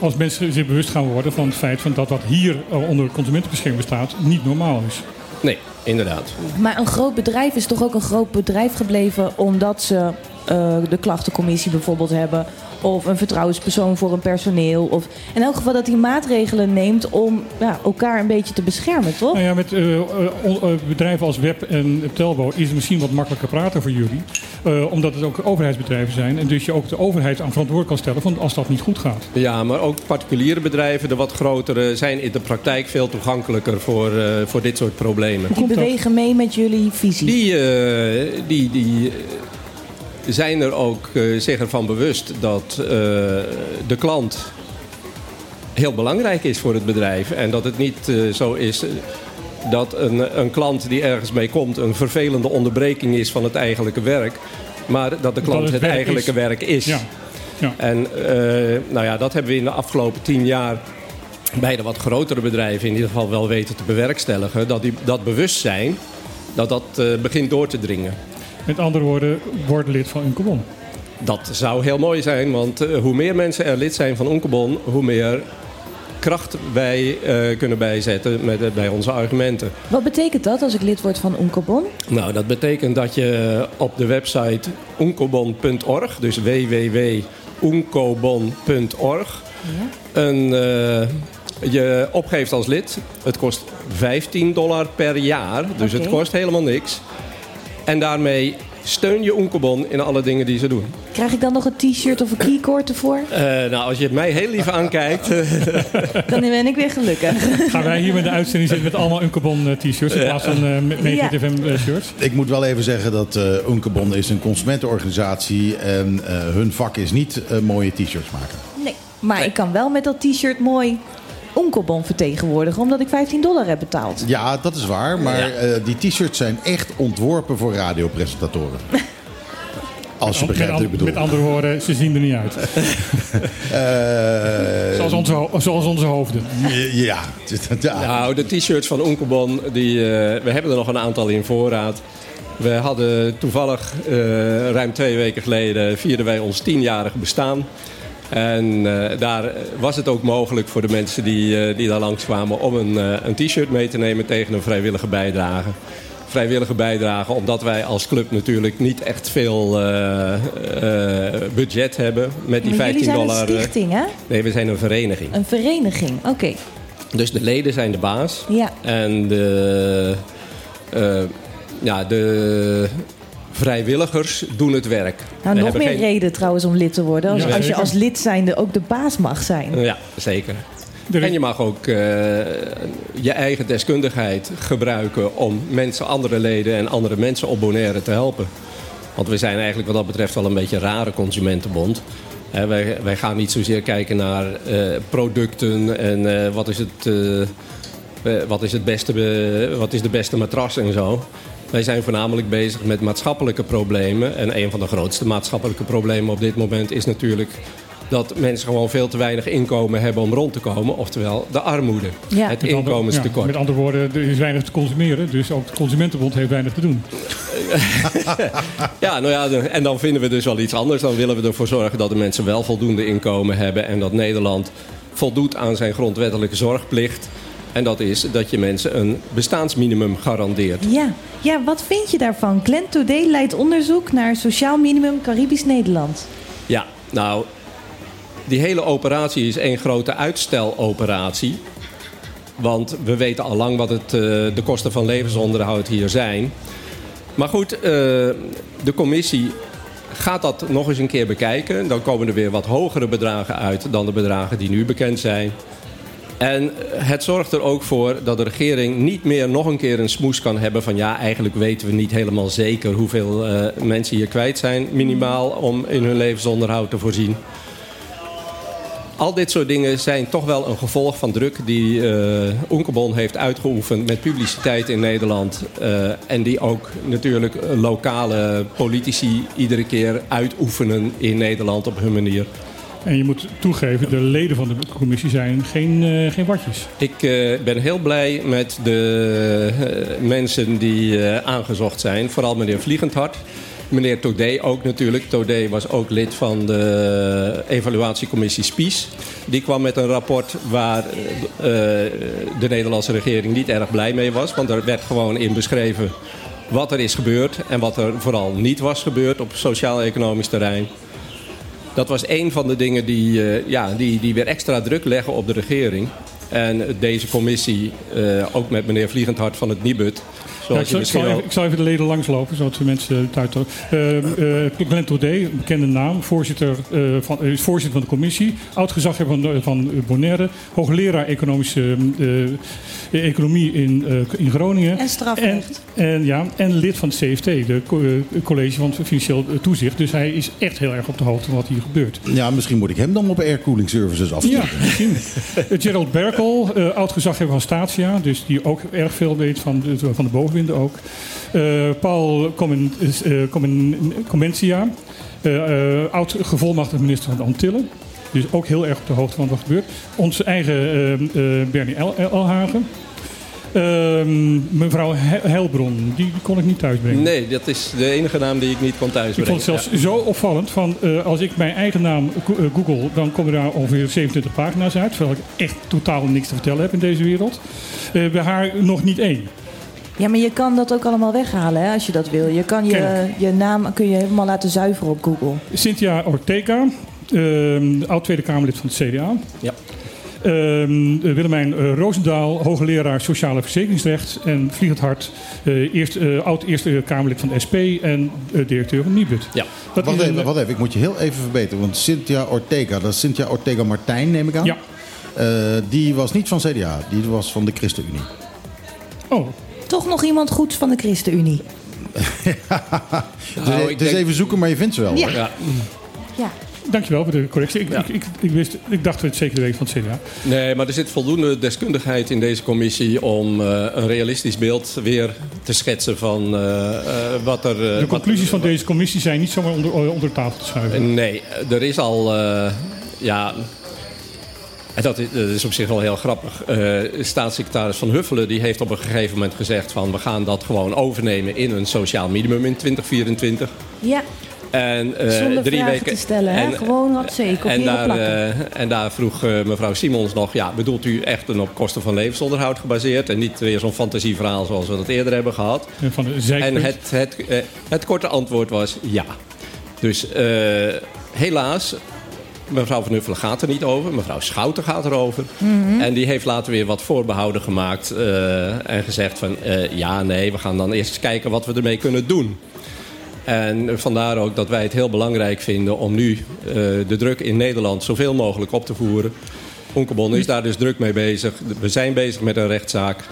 Als mensen zich bewust gaan worden van het feit van dat wat hier eh, onder consumentenbescherming bestaat niet normaal is. Nee, inderdaad. Maar een groot bedrijf is toch ook een groot bedrijf gebleven omdat ze eh, de klachtencommissie bijvoorbeeld hebben. Of een vertrouwenspersoon voor een personeel. Of in elk geval dat hij maatregelen neemt om ja, elkaar een beetje te beschermen, toch? Nou ja, met eh, eh, eh, bedrijven als Web en Telbo is het misschien wat makkelijker praten voor jullie. Eh, omdat het ook overheidsbedrijven zijn. En dus je ook de overheid aan verantwoord kan stellen van als dat niet goed gaat. Ja, maar ook particuliere bedrijven, de wat grotere, zijn in de praktijk veel toegankelijker voor, eh, voor dit soort problemen. Die bewegen mee met jullie visie. Die, eh, die, die zijn er ook eh, zich ervan bewust dat eh, de klant heel belangrijk is voor het bedrijf. En dat het niet eh, zo is dat een, een klant die ergens mee komt een vervelende onderbreking is van het eigenlijke werk. Maar dat de klant het het, werk eigenlijke is. werk is. Ja. Ja. En nou ja, dat hebben we in de afgelopen tien jaar bij de wat grotere bedrijven in ieder geval wel weten te bewerkstelligen. Dat die, dat bewustzijn, dat dat begint door te dringen. Met andere woorden, word lid van Uncobon. Dat zou heel mooi zijn, want eh, hoe meer mensen er lid zijn van Onkebon, hoe meer kracht wij eh, kunnen bijzetten met, eh, bij onze argumenten. Wat betekent dat als ik lid word van Onkobon? Nou, dat betekent dat je op de website onkobon.org, dus www.onkobon.org, een, eh, je opgeeft als lid. Het kost 15 dollar per jaar, dus het kost helemaal niks. En daarmee steun je Onkobon in alle dingen die ze doen. Krijg ik dan nog een t-shirt of een keycord ervoor? Eh, nou, als je mij heel lief aankijkt, eh, Dan ben ik weer gelukkig. Gaan wij hier met de uitzending zitten met allemaal Uncobon eh, t-shirts in plaats van uh, Ja. FM shirts. Ik moet wel even zeggen dat eh Unkebon is een consumentenorganisatie en eh, hun vak is niet eh, mooie t-shirts maken. Nee, maar ik kan wel met dat t-shirt mooi Onkobon vertegenwoordigen, omdat ik 15 dollar heb betaald. Ja, dat is waar, maar eh, die t-shirts zijn echt ontworpen voor radiopresentatoren. Als je Met, begrijpt wat ik bedoel. met andere woorden, ze zien er niet uit. Eh, Zoals onze, zoals onze hoofden. ja, ja. Nou, de t-shirts van Onkebon, die, eh, we hebben er nog een aantal in voorraad. We hadden toevallig eh, ruim twee weken geleden vierden wij ons tienjarig bestaan. En eh, daar was het ook mogelijk voor de mensen die, eh, die daar langskwamen om een, eh, een t-shirt mee te nemen tegen een vrijwillige bijdrage. Vrijwillige bijdrage, omdat wij als club natuurlijk niet echt veel budget hebben met die Maar 15 jullie zijn dollar. een stichting, hè? nee, we zijn een vereniging. Een vereniging, oké. Dus de leden zijn de baas. Ja. En de, ja, de vrijwilligers doen het werk. Nou, We nog meer geen- reden trouwens om lid te worden. Als, Ja, als je als lid zijnde ook de baas mag zijn. Ja, zeker. Er En je mag ook eh, je eigen deskundigheid gebruiken om mensen, andere leden en andere mensen op Bonaire te helpen. Want we zijn eigenlijk wat dat betreft wel een beetje een rare consumentenbond. Hè, wij, wij gaan niet zozeer kijken naar eh, producten en eh, wat, is het, wat, is het beste, be- wat is de beste matras en zo. Wij zijn voornamelijk bezig met maatschappelijke problemen. En een van de grootste maatschappelijke problemen op dit moment is natuurlijk dat mensen gewoon veel te weinig inkomen hebben om rond te komen. Oftewel de armoede, Ja. het Met andere- inkomenstekort. ja, met andere woorden, er is weinig te consumeren. Dus ook de Consumentenbond heeft weinig te doen. Ja, nou ja, en dan vinden we dus wel iets anders. Dan willen we ervoor zorgen dat de mensen wel voldoende inkomen hebben. En dat Nederland voldoet aan zijn grondwettelijke zorgplicht. En dat is dat je mensen een bestaansminimum garandeert. Ja. ja, wat vind je daarvan? Glenn Today leidt onderzoek naar sociaal minimum Caribisch Nederland. Ja, nou, die hele operatie is één grote uitsteloperatie. Want we weten al lang wat het, eh, de kosten van levensonderhoud hier zijn. Maar goed, eh, de commissie gaat dat nog eens een keer bekijken. Dan komen er weer wat hogere bedragen uit dan de bedragen die nu bekend zijn. En het zorgt er ook voor dat de regering niet meer nog een keer een smoes kan hebben van ja, eigenlijk weten we niet helemaal zeker hoeveel eh, mensen hier kwijt zijn, minimaal om in hun levensonderhoud te voorzien. al dit soort dingen zijn toch wel een gevolg van druk die Oenkebon heeft uitgeoefend met publiciteit in Nederland. eh, en die ook natuurlijk lokale politici iedere keer uitoefenen in Nederland op hun manier. En je moet toegeven, de leden van de commissie zijn geen, eh, geen watjes. Ik eh, ben heel blij met de eh, mensen die aangezocht zijn. Vooral meneer Vliegendhart. Meneer Todé ook natuurlijk. Todé was ook lid van de evaluatiecommissie SPIES. Die kwam met een rapport waar de Nederlandse regering niet erg blij mee was. Want er werd gewoon in beschreven wat er is gebeurd. En wat er vooral niet was gebeurd op sociaal-economisch terrein. Dat was een van de dingen die, eh, ja, die, die weer extra druk leggen op de regering. En deze commissie, eh, ook met meneer Vliegendhart van het Nibud. Ja, ik, zal, ik, even, al... ik zal even de leden langslopen, zodat de mensen thuis... Uh, uh, Glenn Todé, bekende naam, voorzitter, uh, van, is voorzitter van de commissie. Oud-gezaghebber van, van Bonaire. Hoogleraar economische, uh, economie in, in Groningen. En strafrecht. En, en, ja, en lid van het CFT, de college van Financieel Toezicht. Dus hij is echt heel erg op de hoogte van wat hier gebeurt. Ja, misschien moet ik hem dan op Air Cooling Services afsturen. Ja, misschien. Gerald Berkel, oud-gezaghebber van Statia. Dus die ook erg veel weet van de, van de ook. Uh, Paul Comencia, uh, uh, oud gevolmachtigd minister van de Antillen. Dus ook heel erg op de hoogte van wat gebeurt. Onze eigen Bernie El Elhagen. mevrouw Heilbron, die, kon ik niet thuisbrengen. Nee, dat is de enige naam die ik niet kon thuisbrengen. Ik vond het zelfs ja. zo opvallend. Van, als ik mijn eigen naam google, dan komen daar ongeveer 27 pagina's uit. Terwijl ik echt totaal niks te vertellen heb in deze wereld. bij haar nog niet één. Ja, maar je kan dat ook allemaal weghalen hè, als je dat wil. Je kan je, je naam kun je helemaal laten zuiveren op Google. Cynthia Ortega, uh, oud Tweede Kamerlid van het CDA. Ja. Uh, Willemijn uh, Roosendaal, hoogleraar sociale verzekeringsrecht. En Vliegend Hart, uh, eerst, uh, oud Eerste Kamerlid van de SP en directeur van Nibud. Ja. Dat wat, even, wat even, ik moet je heel even verbeteren. Want Cynthia Ortega, dat is Cynthia Ortega Martijn, neem ik aan. Ja. die was niet van CDA, die was van de ChristenUnie. Oh, toch nog iemand goed van de ChristenUnie. nou, dus, dus even zoeken, maar je vindt ze wel. Ja. Ja. ja. Dankjewel voor de correctie. Ik, Ja. ik, ik, ik, wist, ik dacht het zeker weten van het CDA. Nee, maar er zit voldoende deskundigheid in deze commissie om eh, een realistisch beeld weer te schetsen van eh, eh, wat er. De wat- conclusies van deze commissie zijn niet zomaar onder, onder tafel te schuiven. Nee, er is al. eh, ja. En dat is, dat is op zich wel heel grappig. Eh, staatssecretaris Van Huffelen die heeft op een gegeven moment gezegd: van we gaan dat gewoon overnemen in een sociaal minimum in 2024. Ja, En, eh, zonder drie vragen weken, te stellen. hè? Gewoon had zeker en daar, eh, en daar vroeg eh, mevrouw Simons nog: ja, bedoelt u echt een op kosten van levensonderhoud gebaseerd en niet weer zo'n fantasieverhaal zoals we dat eerder hebben gehad? En Van. En het, het, het korte antwoord was ja. Dus eh, helaas, mevrouw Van Huffelen gaat er niet over. Mevrouw Schouten gaat erover. En die heeft later weer wat voorbehouden gemaakt. eh, en gezegd van eh, ja, nee, we gaan dan eerst kijken wat we ermee kunnen doen. En vandaar ook dat wij het heel belangrijk vinden om nu eh, de druk in Nederland zoveel mogelijk op te voeren. Onkebon is daar dus druk mee bezig. We zijn bezig met een rechtszaak.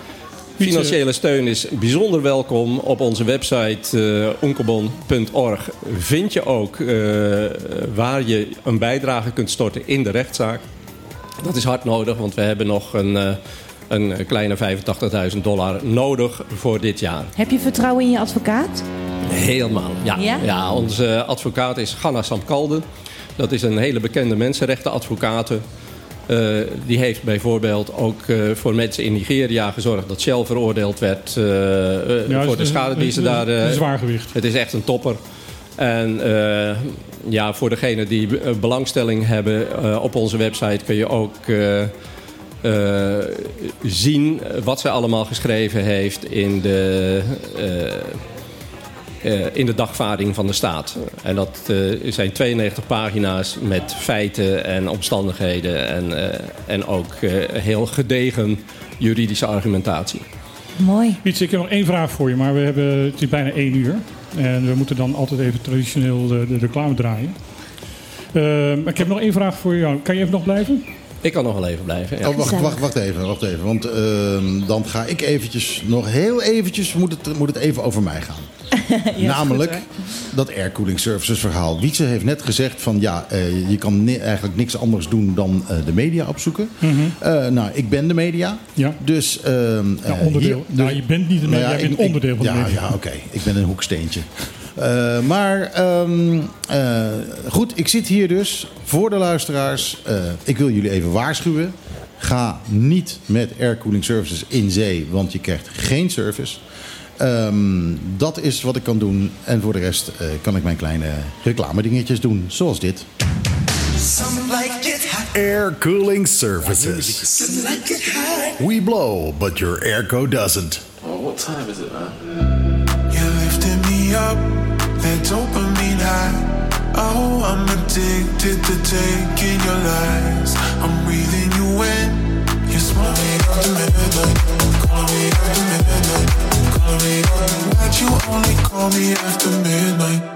Financiële steun is bijzonder welkom. Op onze website eh onkebon.org vind je ook eh, waar je een bijdrage kunt storten in de rechtszaak. Dat is hard nodig, want we hebben nog een, eh, een kleine 85.000 dollar nodig voor dit jaar. Heb je vertrouwen in je advocaat? Helemaal, ja. Ja? onze advocaat is Ganna Samkalden. Dat is een hele bekende mensenrechtenadvocaat. Eh, die heeft bijvoorbeeld ook eh, voor mensen in Nigeria gezorgd dat Shell veroordeeld werd eh, Ja, voor de schade die ze daar. het is een zwaargewicht. Het is echt een topper. En ja, voor degenen die belangstelling hebben op onze website kun je ook zien wat zij allemaal geschreven heeft in de, in de dagvaarding van de staat. En dat eh, zijn 92 pagina's met feiten en omstandigheden en, eh, en ook eh, heel gedegen juridische argumentatie. Mooi. Piet, ik heb nog één vraag voor je, maar we hebben, het is bijna één uur. En we moeten dan altijd even traditioneel de, de reclame draaien. Eh, maar ik heb nog één vraag voor jou. Kan je even nog blijven? Ik kan nog wel even blijven. Ja. Oh, wacht, wacht, wacht even, wacht even. Want ehm, dan ga ik eventjes, nog heel eventjes, moet het, moet het even over mij gaan. Ja, Namelijk goed, dat aircooling services verhaal. Wietse heeft net gezegd van ja, eh, je kan ni- eigenlijk niks anders doen dan eh, de media opzoeken. Eh, nou, ik ben de media. Mhm. Ja. Dus, ehm, Ja, onderdeel. Nou, je bent niet de media, ja, je bent ik- ik- onderdeel van de media. Ja, oké. Ik ben een hoeksteentje. Maar ehm, eh, goed, ik zit hier dus voor de luisteraars. Ik wil jullie even waarschuwen. Ga niet met aircooling services in zee, want je krijgt geen service. Ehm, dat is wat ik kan doen. En voor de rest eh, kan ik mijn kleine reclame-dingetjes doen, zoals dit. Air Cooling Services. We blow, but your airco doesn't. Oh, what time is it, man? You lifted me up, that dopamine high. Oh, I'm addicted to taking your lies. I'm breathing you in. You smell me after midnight. Call me after midnight. Call me after Why'd you only call me after midnight?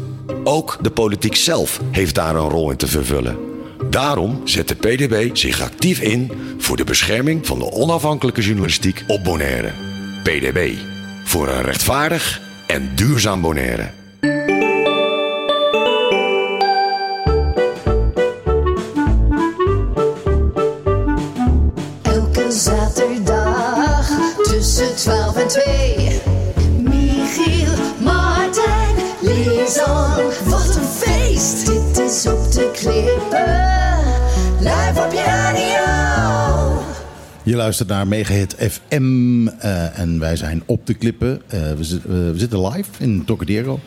Ook de politiek zelf heeft daar een rol in te vervullen. Daarom zet de PDB zich actief in voor de bescherming van de onafhankelijke journalistiek op Bonaire. PDB. Voor een rechtvaardig en duurzaam Bonaire. Je luistert naar Megahit FM eh, en wij zijn op de klippen. Eh, we, eh, we zitten live in Tocadero.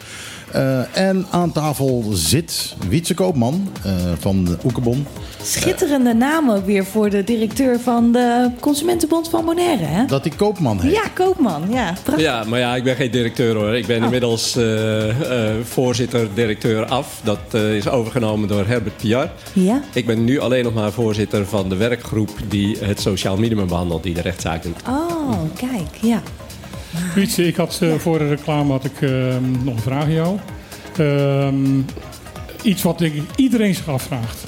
Eh, en aan tafel zit Wietse Koopman eh, van de Oekebon. Schitterende naam ook weer voor de directeur van de Consumentenbond van Bonaire, hè? Dat die Koopman heet. Ja, Koopman. Ja, prachtig. Ja, maar ja, ik ben geen directeur hoor. Ik ben Oh. inmiddels eh, eh, voorzitter-directeur af. Dat is overgenomen door Herbert Piar. Ja. Ik ben nu alleen nog maar voorzitter van de werkgroep die het sociaal minimum behandelt, die de rechtszaak doet. Oh, kijk, ja. Wietse, ik had eh, voor de reclame had ik, ehm, nog een vraag aan jou. Ehm, iets wat denk ik iedereen zich afvraagt.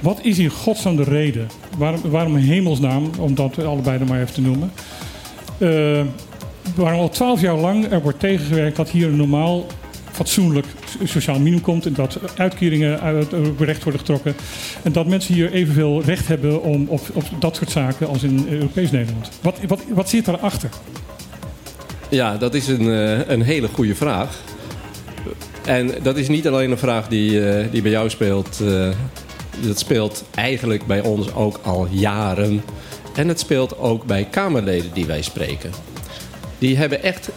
Wat is in godsnaam de reden? Waarom, waarom een hemelsnaam, om dat allebei er maar even te noemen. Eh, waarom al twaalf jaar lang er wordt tegengewerkt dat hier een normaal fatsoenlijk sociaal minimum komt. En dat uitkeringen uit recht worden getrokken. En dat mensen hier evenveel recht hebben om op, op dat soort zaken als in Europees Nederland. Wat, wat, wat zit daarachter? Ja, dat is een, eh, een hele goede vraag. En dat is niet alleen een vraag die, eh, die bij jou speelt. eh, dat speelt eigenlijk bij ons ook al jaren. En het speelt ook bij Kamerleden die wij spreken. Die hebben echt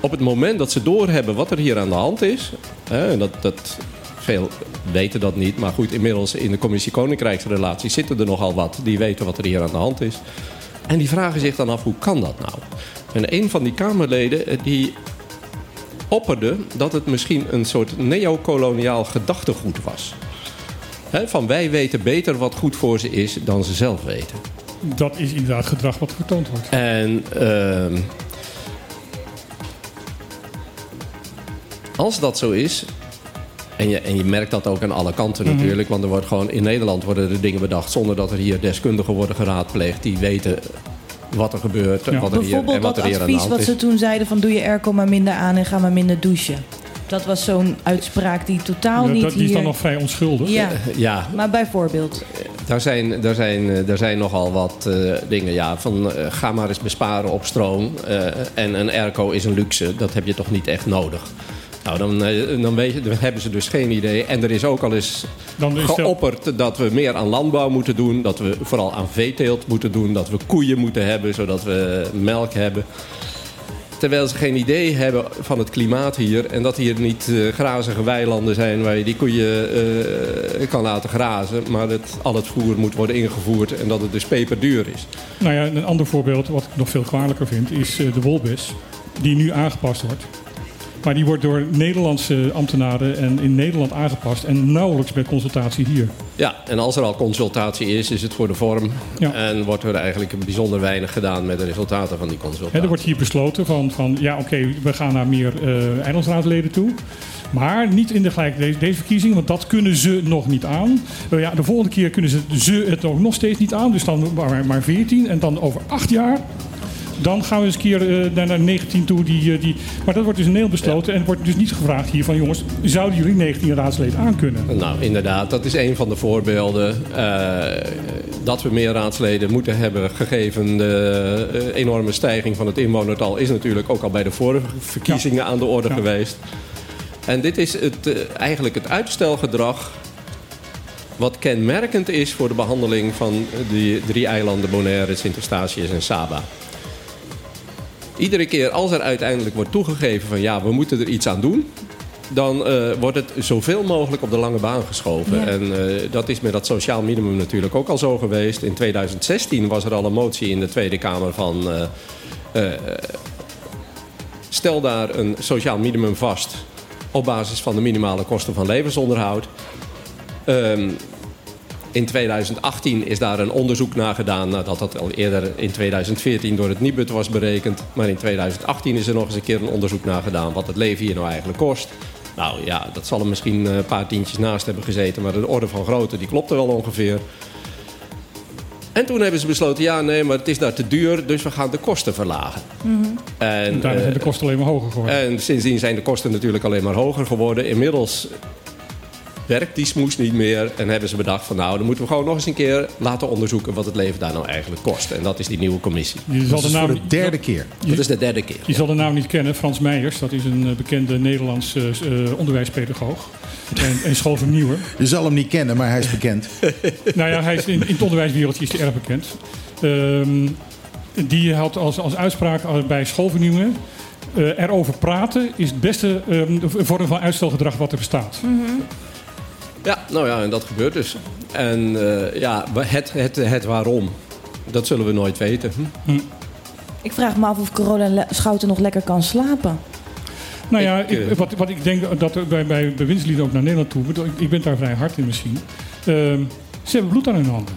op het moment dat ze doorhebben wat er hier aan de hand is. Dat, dat, veel weten dat niet. Maar goed, inmiddels in de commissie Koninkrijksrelaties zitten er nogal wat. Die weten wat er hier aan de hand is. En die vragen zich dan af, hoe kan dat nou? En een van die Kamerleden eh, die opperde dat het misschien een soort neocoloniaal gedachtegoed was. Van wij weten beter wat goed voor ze is dan ze zelf weten. Dat is inderdaad gedrag wat vertoond wordt. En ehm, als dat zo is, en je, en je merkt dat ook aan alle kanten Mhm. natuurlijk, want er wordt gewoon in Nederland worden er dingen bedacht zonder dat er hier deskundigen worden geraadpleegd die weten wat er gebeurt, Ja. wat er hier, en Bijvoorbeeld wat dat er hier aan de advies wat ze toen zeiden van doe je airco maar minder aan en ga maar minder douchen. Dat was zo'n uitspraak die totaal Dat- niet dat- die is hier... dan nog vrij onschuldig. Ja, Ja, maar bijvoorbeeld. Daar zijn, daar, zijn, eh, daar zijn nogal wat eh, dingen. Ja, van eh, ga maar eens besparen op stroom. eh, en een airco is een luxe. Dat heb je toch niet echt nodig. Nou, dan, eh, dan, weet je, dan hebben ze dus geen idee. En er is ook al eens Dan is het- geopperd dat we meer aan landbouw moeten doen. Dat we vooral aan veeteelt moeten doen. Dat we koeien moeten hebben, zodat we melk hebben. Terwijl ze geen idee hebben van het klimaat hier. En dat hier niet eh, grazige weilanden zijn waar je die koeien eh, kan laten grazen. Maar dat al het voer moet worden ingevoerd en dat het dus peperduur is. Nou ja, een ander voorbeeld, wat ik nog veel kwalijker vind, is de wolbes. Die nu aangepast wordt. Maar die wordt door Nederlandse ambtenaren en in Nederland aangepast. En nauwelijks met consultatie hier. Ja, en als er al consultatie is, is het voor de vorm. Ja. En wordt er eigenlijk bijzonder weinig gedaan met de resultaten van die consultatie. er wordt hier besloten van, van ja oké, we gaan naar meer eh eilandsraadleden toe. Maar niet in de gelijk deze, deze verkiezing, want dat kunnen ze nog niet aan. Eh, ja, de volgende keer kunnen ze, ze het ook nog steeds niet aan. Dus dan maar, maar 14 en dan over acht jaar. Dan gaan we eens een keer eh, naar, naar 19 toe. Die, eh, die, maar dat wordt dus in Nederland besloten. En er wordt dus niet gevraagd hier van jongens, zouden jullie 19 raadsleden aankunnen? Nou, inderdaad, dat is een van de voorbeelden. eh, dat we meer raadsleden moeten hebben, gegeven de enorme stijging van het inwonertal, is natuurlijk ook al bij de vorige verkiezingen aan de orde Ja. geweest. En dit is het, eigenlijk het uitstelgedrag wat kenmerkend is voor de behandeling van die drie eilanden Bonaire, Sint Eustatius en Saba. Iedere keer als er uiteindelijk wordt toegegeven van ja, we moeten er iets aan doen, dan eh, wordt het zoveel mogelijk op de lange baan geschoven. Ja. En eh, dat is met dat sociaal minimum natuurlijk ook al zo geweest. In 2016 was er al een motie in de Tweede Kamer van... eh, stel daar een sociaal minimum vast op basis van de minimale kosten van levensonderhoud. Ehm, in 2018 is daar een onderzoek naar gedaan nadat dat al eerder in 2014 door het Nibud was berekend. Maar in 2018 is er nog eens een keer een onderzoek naar gedaan wat het leven hier nou eigenlijk kost. Nou ja, dat zal er misschien eh, een paar tientjes naast hebben gezeten, maar de orde van grootte die klopte wel ongeveer. En toen hebben ze besloten, ja nee, maar het is daar te duur, dus we gaan de kosten verlagen. En, En daarna zijn de eh, kosten alleen maar hoger geworden. en sindsdien zijn de kosten natuurlijk alleen maar hoger geworden. Inmiddels werkt die smoes niet meer. En hebben ze bedacht van nou, dan moeten we gewoon nog eens een keer laten onderzoeken wat het leven daar nou eigenlijk kost. En dat is die nieuwe commissie. Je zal Dat de is voor de derde keer. Dat is de derde keer. Je zal de naam niet kennen, Frans Meijers. Dat is een eh, bekende Nederlandse eh, onderwijspedagoog. En, en schoolvernieuwer. Je zal hem niet kennen, maar hij is bekend. nou ja, hij is in, in het onderwijswereldje is hij erg bekend. Ehm, die had als, als uitspraak bij schoolvernieuwingen... eh, erover praten is het beste ehm, vorm van uitstelgedrag wat er bestaat. Ja, nou ja, en dat gebeurt dus. En eh, ja, het, het, het waarom, dat zullen we nooit weten. Hm? Ik vraag me af of Corona Schouten nog lekker kan slapen. Nou ja, Ik, ik, eh, wat, wat ik denk dat bij, bij bewindslieden ook naar Nederland toe... Ik, ik ben daar vrij hard in misschien. Ehm, ze hebben bloed aan hun handen.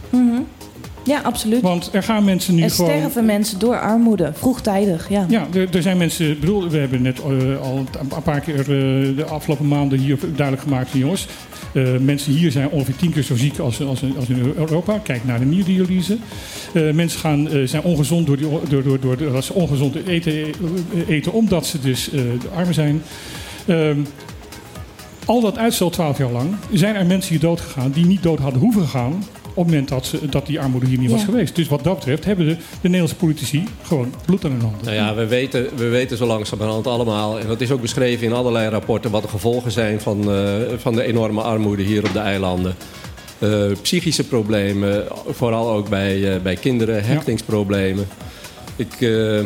Ja, absoluut. Want er gaan mensen nu er gewoon... sterven mensen door armoede, vroegtijdig. Ja. Ja, er, er zijn mensen. ik bedoel, we hebben net eh, al een paar keer eh, de afgelopen maanden hier duidelijk gemaakt jongens. eh, mensen hier zijn ongeveer tien keer zo ziek als, als, in- als in Europa. Kijk naar de nierdialyse. Mensen gaan, zijn ongezond door, die, door, door, door, ze ongezond eten, eten omdat ze dus arm zijn. Ehm, al dat uitstel 12 jaar lang zijn er mensen hier dood gegaan die niet dood hadden hoeven gaan. Op het moment dat, ze, dat die armoede hier niet was geweest. Dus wat dat betreft hebben de, de Nederlandse politici gewoon bloed aan hun handen. Nou ja, we weten, we weten zo langzamerhand allemaal, en dat is ook beschreven in allerlei rapporten, wat de gevolgen zijn van, eh, van de enorme armoede hier op de eilanden. Eh, psychische problemen, vooral ook bij, eh, bij kinderen, hechtingsproblemen. Ik, eh,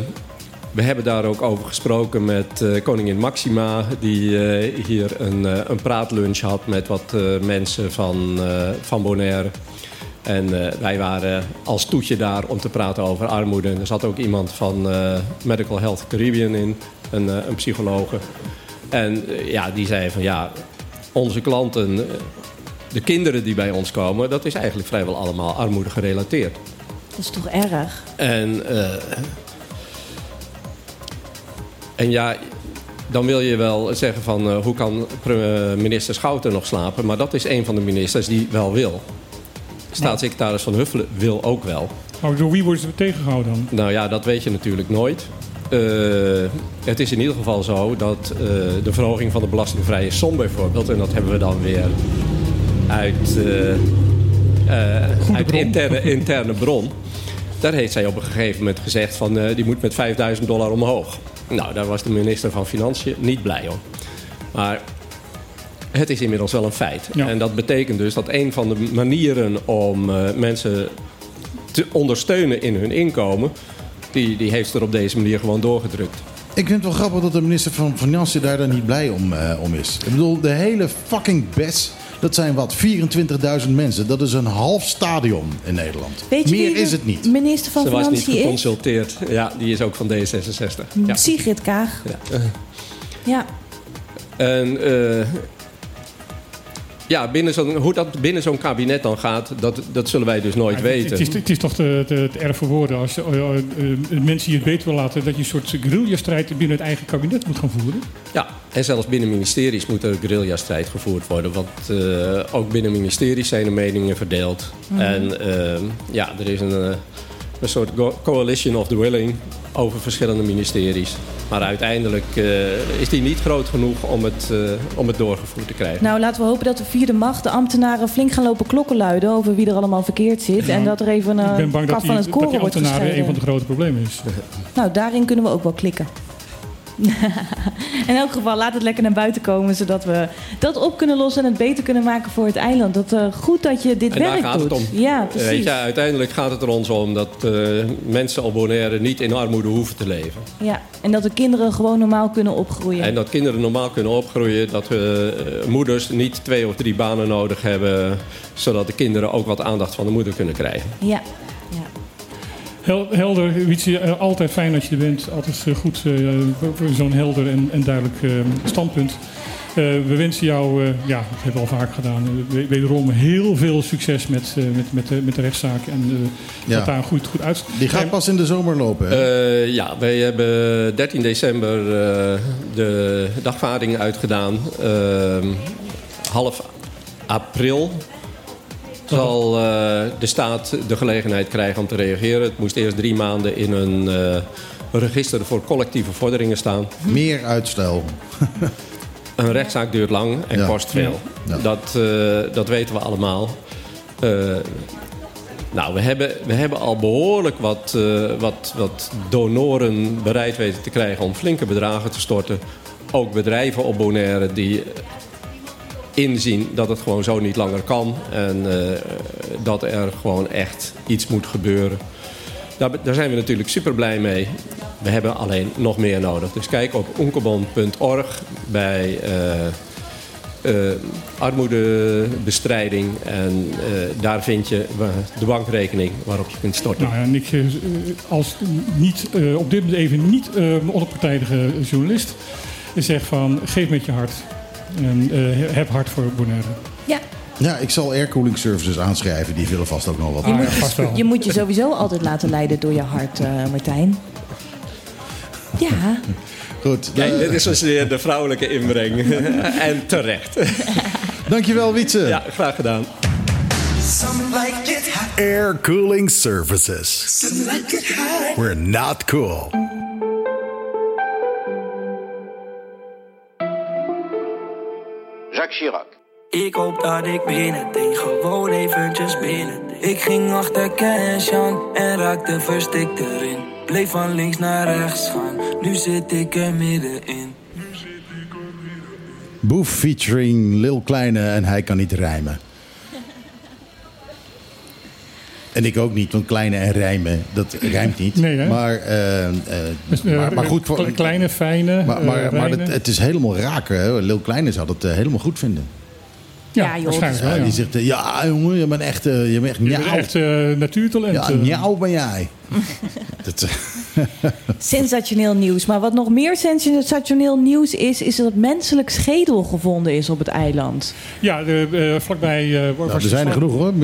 we hebben daar ook over gesproken met eh, koningin Maxima, die eh, hier een, een praatlunch had met wat eh, mensen van, eh, van Bonaire. En eh, wij waren als toetje daar om te praten over armoede. En er zat ook iemand van eh, Medical Health Caribbean in, een, eh, een psychologe. En ja, die zei van ja, onze klanten, de kinderen die bij ons komen, dat is eigenlijk vrijwel allemaal armoede gerelateerd. Dat is toch erg? En, en ja, dan wil je wel zeggen van hoe kan minister Schouten nog slapen? Maar dat is een van de ministers die wel wil. Staatssecretaris Van Huffelen wil ook wel. Maar door wie worden ze tegengehouden dan? Nou ja, dat weet je natuurlijk nooit. eh, het is in ieder geval zo dat eh, de verhoging van de belastingvrije som bijvoorbeeld... en dat hebben we dan weer uit, eh, uit interne, interne bron... daar heeft zij op een gegeven moment gezegd van die moet met 5000 dollar omhoog. Nou, daar was de minister van Financiën niet blij om. Maar het is inmiddels wel een feit. En dat betekent dus dat een van de manieren om eh, mensen te ondersteunen in hun inkomen... Die, die heeft er op deze manier gewoon doorgedrukt. Ik vind het wel grappig dat de minister van Financiën daar dan niet blij om, eh, om is. Ik bedoel, de hele fucking BES, dat zijn wat, 24.000 mensen. Dat is een half stadion in Nederland. Weet je Meer wie de is het niet. minister van Ze was niet Financiën is? geconsulteerd. Ja, die is ook van D66. Ja. Sigrid Kaag. Ja. Ja. En eh, ja, binnen zo'n- hoe dat binnen zo'n kabinet dan gaat, dat, dat zullen wij dus nooit weten. het is, het is toch te, te, te erg voor woorden als je, eh, eh, eh, mensen die het beter willen laten... dat je een soort guerrilla-strijd binnen het eigen kabinet moet gaan voeren. Ja, en zelfs binnen ministeries moet er guerrilla-strijd gevoerd worden. Want ook binnen ministeries zijn de meningen verdeeld. Mhm. En eh, ja, er is een, een soort coalition of the willing over verschillende ministeries. Maar uiteindelijk eh, is die niet groot genoeg om het, eh, om het doorgevoerd te krijgen. Nou, laten we hopen dat de vierde macht de ambtenaren flink gaan lopen klokken luiden over wie er allemaal verkeerd zit. en dat er even ik ben een bang kap dat van die, het dat koren die wordt ambtenaren een van de grote problemen is. Nou, daarin kunnen we ook wel klikken. In elk geval, laat het lekker naar buiten komen, zodat we dat op kunnen lossen en het beter kunnen maken voor het eiland. Dat, eh, goed dat je dit En daar werk gaat doet. het om. Ja, precies. Weet je, uiteindelijk gaat het er ons om dat eh, mensen op Bonaire niet in armoede hoeven te leven. Ja, en dat de kinderen gewoon normaal kunnen opgroeien. En dat kinderen normaal kunnen opgroeien. Dat we eh, moeders niet twee of drie banen nodig hebben. Zodat de kinderen ook wat aandacht van de moeder kunnen krijgen. Ja. Hel- Helder, Wietse, eh, altijd fijn dat je er bent. Altijd eh, goed eh, zo'n helder en, en duidelijk standpunt. Eh, we wensen jou, eh, ja, dat hebben we al vaak gedaan, we- wederom heel veel succes met, eh, met, met, de, met de rechtszaak. En eh, Ja. dat daar goed, goed uit. Die gaat pas in de zomer lopen. Hè? Eh, ja, wij hebben 13 december eh, de dagvaarding uitgedaan. Ehm, half april zal eh, de staat de gelegenheid krijgen om te reageren. Het moest eerst drie maanden in een eh, register voor collectieve vorderingen staan. Meer uitstel. Een rechtszaak duurt lang en Ja. kost veel. Ja. Dat, eh, dat weten we allemaal. Nou, we hebben, we hebben al behoorlijk wat, wat, wat donoren bereid weten te krijgen om flinke bedragen te storten. Ook bedrijven op Bonaire die inzien dat het gewoon zo niet langer kan. En eh, dat er gewoon echt iets moet gebeuren. Daar, daar zijn we natuurlijk super blij mee. We hebben alleen nog meer nodig. Dus kijk op onkebon.org bij eh, eh, armoedebestrijding. En daar vind je de bankrekening waarop je kunt storten. Nou en ik als niet, op dit moment even niet onpartijdige journalist zeg van geef met je hart. En eh, heb hart voor Bonaire. Ja. Ja, ik zal aircooling services aanschrijven. Die willen vast ook nog wat. Je, moet je, je moet je sowieso altijd laten leiden door je hart, eh, Martijn. Ja. Goed. Kijk, dit is dus weer de vrouwelijke inbreng. en terecht. Dankjewel, Wietse. Ja, graag gedaan. Air Cooling Services. We're not cool. Jacques Chirac. Ik hoop dat ik binnen denk, gewoon eventjes binnen. Ik ging achter cash aan en raakte verstikt erin. Bleef van links naar rechts gaan, nu zit ik er middenin. Boef featuring Lil Kleine en hij kan niet rijmen. En ik ook niet, want kleine en rijmen, dat rijmt niet. Nee, hè? maar, eh, eh, Dus, eh, maar, maar goed voor... kle- Kleine, fijne, Maar, maar, het, het is helemaal raken. Hè? Lil Kleine zou eh, helemaal goed vinden. Ja, joh. waarschijnlijk wel, ja. Die zegt, ja jongen, je bent echt, je bent echt Je bent njauw. echt natuurtalent. Ja, njauw ben jij. dat, Sensationeel nieuws. Maar wat nog meer sensationeel nieuws is, is dat menselijk schedel gevonden is op het eiland. Ja, de, eh, vlakbij... eh, waar- nou, er zijn er genoeg hoor.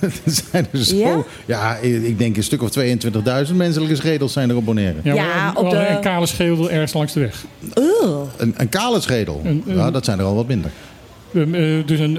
er zijn er zo. Ja? Ja, ik denk een stuk of 22.000 menselijke schedels zijn er op Bonaire. Ja, Ja, op de- een kale schedel ergens langs de weg. Een, een kale schedel, Een- een- ja, dat zijn er al wat minder. Eh, dus een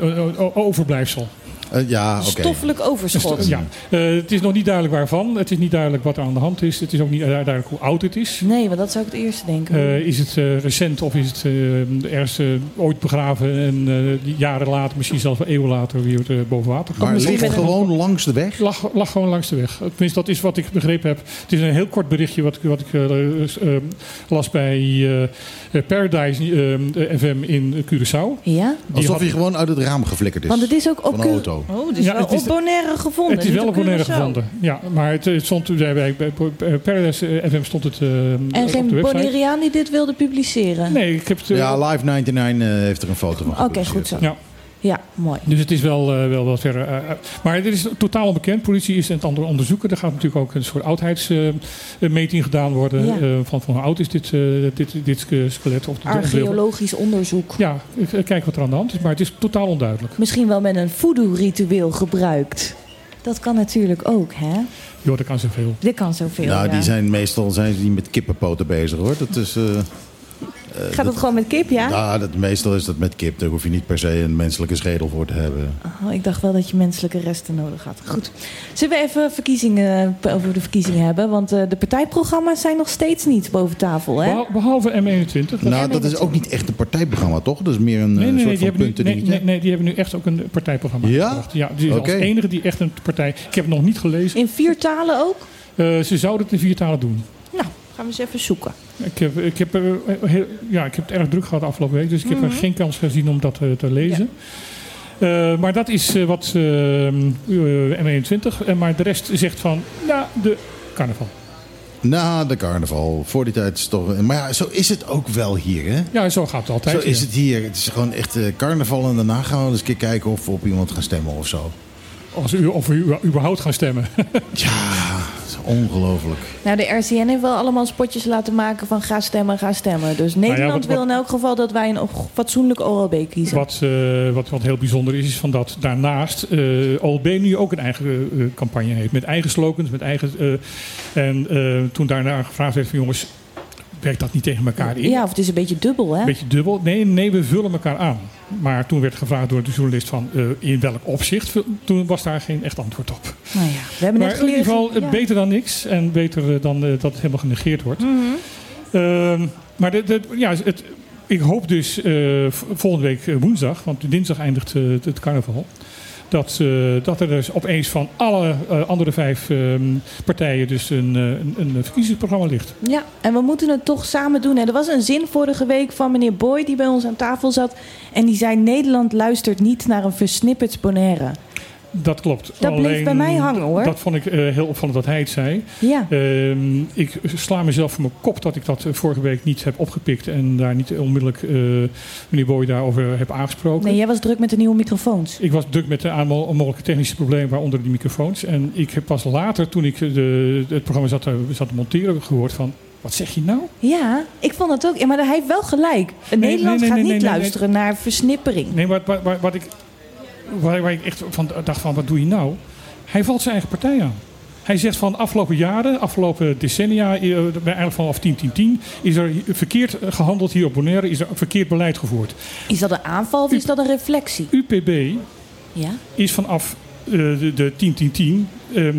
overblijfsel. Eh, ja, oké. Stoffelijk overschot. Ja, Eh, het is nog niet duidelijk waarvan. Het is niet duidelijk wat er aan de hand is. Het is ook niet duidelijk hoe oud het is. Nee, want dat zou ik het eerste denken. Eh, is het eh, recent of is het eh, ergens eh, ooit begraven en eh, jaren later, misschien zelfs wel eeuwen later, weer eh, boven water Maar ligt gewoon langs de weg? Lag, lag gewoon langs de weg. Tenminste, dat is wat ik begrepen heb. Het is een heel kort berichtje wat, ik- wat ik eh, eh, las bij eh, eh, Paradise eh, FM in Curaçao. Ja? Die Alsof had- je gewoon uit het raam geflikkerd is. Want het is ook op Van Oh, het is Ja, wel het is- op Bonaire gevonden. Het is wel op Bonaire gevonden. Ja, maar het, het stond bij, bij, bij Paradise eh, FM stond het eh, En op de geen website. Bonaireaan die dit wilde publiceren? Nee, ik heb het. eh, Ja, Live 99 eh, heeft er een foto van Oké, goed zo. Ja. Ja, mooi. Dus het is wel, eh, wel wat verder. eh, eh, maar dit is totaal onbekend. Politie is het aan het onderzoeken. Er gaat natuurlijk ook een soort oudheidsmeting gedaan worden. Ja. eh, van, van hoe oud is dit, dit, dit skelet? Of Archeologisch onderzoek. Ja, kijk wat er aan de hand is. Maar het is totaal onduidelijk. Misschien wel met een voodoo-ritueel gebruikt. Dat kan natuurlijk ook, hè? Joh, dat kan zoveel. Dit kan zoveel, Nou, ja. die zijn meestal zijn ze niet met kippenpoten bezig hoor. Dat is. Eh, eh, Gaat het gewoon met kip, ja? Ja, dat, meestal is dat met kip. Daar hoef je niet per se een menselijke schedel voor te hebben. Oh, ik dacht wel dat je menselijke resten nodig had. Goed. Zullen we even verkiezingen, over de verkiezingen hebben? Want eh, de partijprogramma's zijn nog steeds niet boven tafel, hè? Behal- Behalve M21. Nou, dat is ook niet echt een partijprogramma, toch? Dat is meer een Nee, eh, nee, nee, soort van nu, punten nee, nee, nee, die hebben nu echt ook een partijprogramma Ja? gebracht. Ja, die is Oké. als enige die echt een partij... Ik heb het nog niet gelezen. In vier talen ook? Eh, ze zouden het in vier talen doen. Nou, gaan we eens even zoeken. Ik heb, ik, heb, heel- ja, ik heb het erg druk gehad de afgelopen week, dus ik heb Mhm. er geen kans gezien om dat eh, te lezen. Eh, maar dat is eh, wat eh, eh, M21. Eh, maar de rest zegt van, nou, de carnaval. Na de carnaval. Voor die tijd is toch... Maar ja, zo is het ook wel hier, hè? Ja, zo gaat het altijd. Zo is ja. het hier. Het is gewoon echt eh, carnaval en daarna gaan we eens een keer kijken of we op iemand gaan stemmen of zo. Als u, of u überhaupt gaan stemmen. Is ongelooflijk. Nou, de RCN heeft wel allemaal spotjes laten maken van ga stemmen, ga stemmen. Dus Nederland Nou wat- wil in elk geval dat wij een fatsoenlijk OLB kiezen. Wat, eh, wat, wat heel bijzonder is, is van dat daarnaast eh OLB nu ook een eigen eh, campagne heeft. Met eigen slogans, met eigen... eh, en eh, toen daarna gevraagd werd van jongens, werkt dat niet tegen elkaar in? Ja, of het is een beetje dubbel, hè? Een beetje dubbel. Nee, nee, we vullen elkaar aan. Maar toen werd gevraagd door de journalist van eh, in welk opzicht. Toen was daar geen echt antwoord op. Nou ja, we hebben maar net in ieder geval eh, ja. beter dan niks. En beter eh, dan dat het helemaal genegeerd wordt. Mhm. Ehm, maar de, de, ja, het, ik hoop dus volgende week woensdag, want dinsdag eindigt het carnaval. Dat, eh, dat er dus opeens van alle eh, andere vijf ehm, partijen dus een, eh, een, een verkiezingsprogramma ligt. Ja, en we moeten het toch samen doen. Er was een zin vorige week van meneer Boy die bij ons aan tafel zat. En die zei: Nederland luistert niet naar een versnipperd Bonaire. Dat klopt. Dat bleef Alleen, bij mij hangen, hoor. Dat vond ik eh, heel opvallend dat hij het zei. Ja. Ehm, ik sla mezelf voor mijn kop dat ik dat eh, vorige week niet heb opgepikt en daar niet onmiddellijk eh, meneer Boy daarover heb aangesproken. Nee, jij was druk met de nieuwe microfoons. Ik was druk met de mogelijke technische problemen, waaronder die microfoons. En ik heb pas later, toen ik de, het programma zat te, zat te monteren, gehoord van... Wat zeg je nou? Ja, ik vond dat ook. Ja, maar hij heeft wel gelijk. Nederland nee, nee, gaat niet luisteren naar versnippering. Nee, wat, wat, wat, wat ik, waar, waar ik echt van dacht van, wat doe je nou? Hij valt zijn eigen partij aan. Hij zegt van afgelopen jaren, afgelopen decennia, eh, eigenlijk vanaf 10-10-10, is er verkeerd gehandeld hier op Bonaire, is er verkeerd beleid gevoerd. Is dat een aanval of is dat een reflectie? UPB Ja. is vanaf eh, de, de 10-10-10 ehm,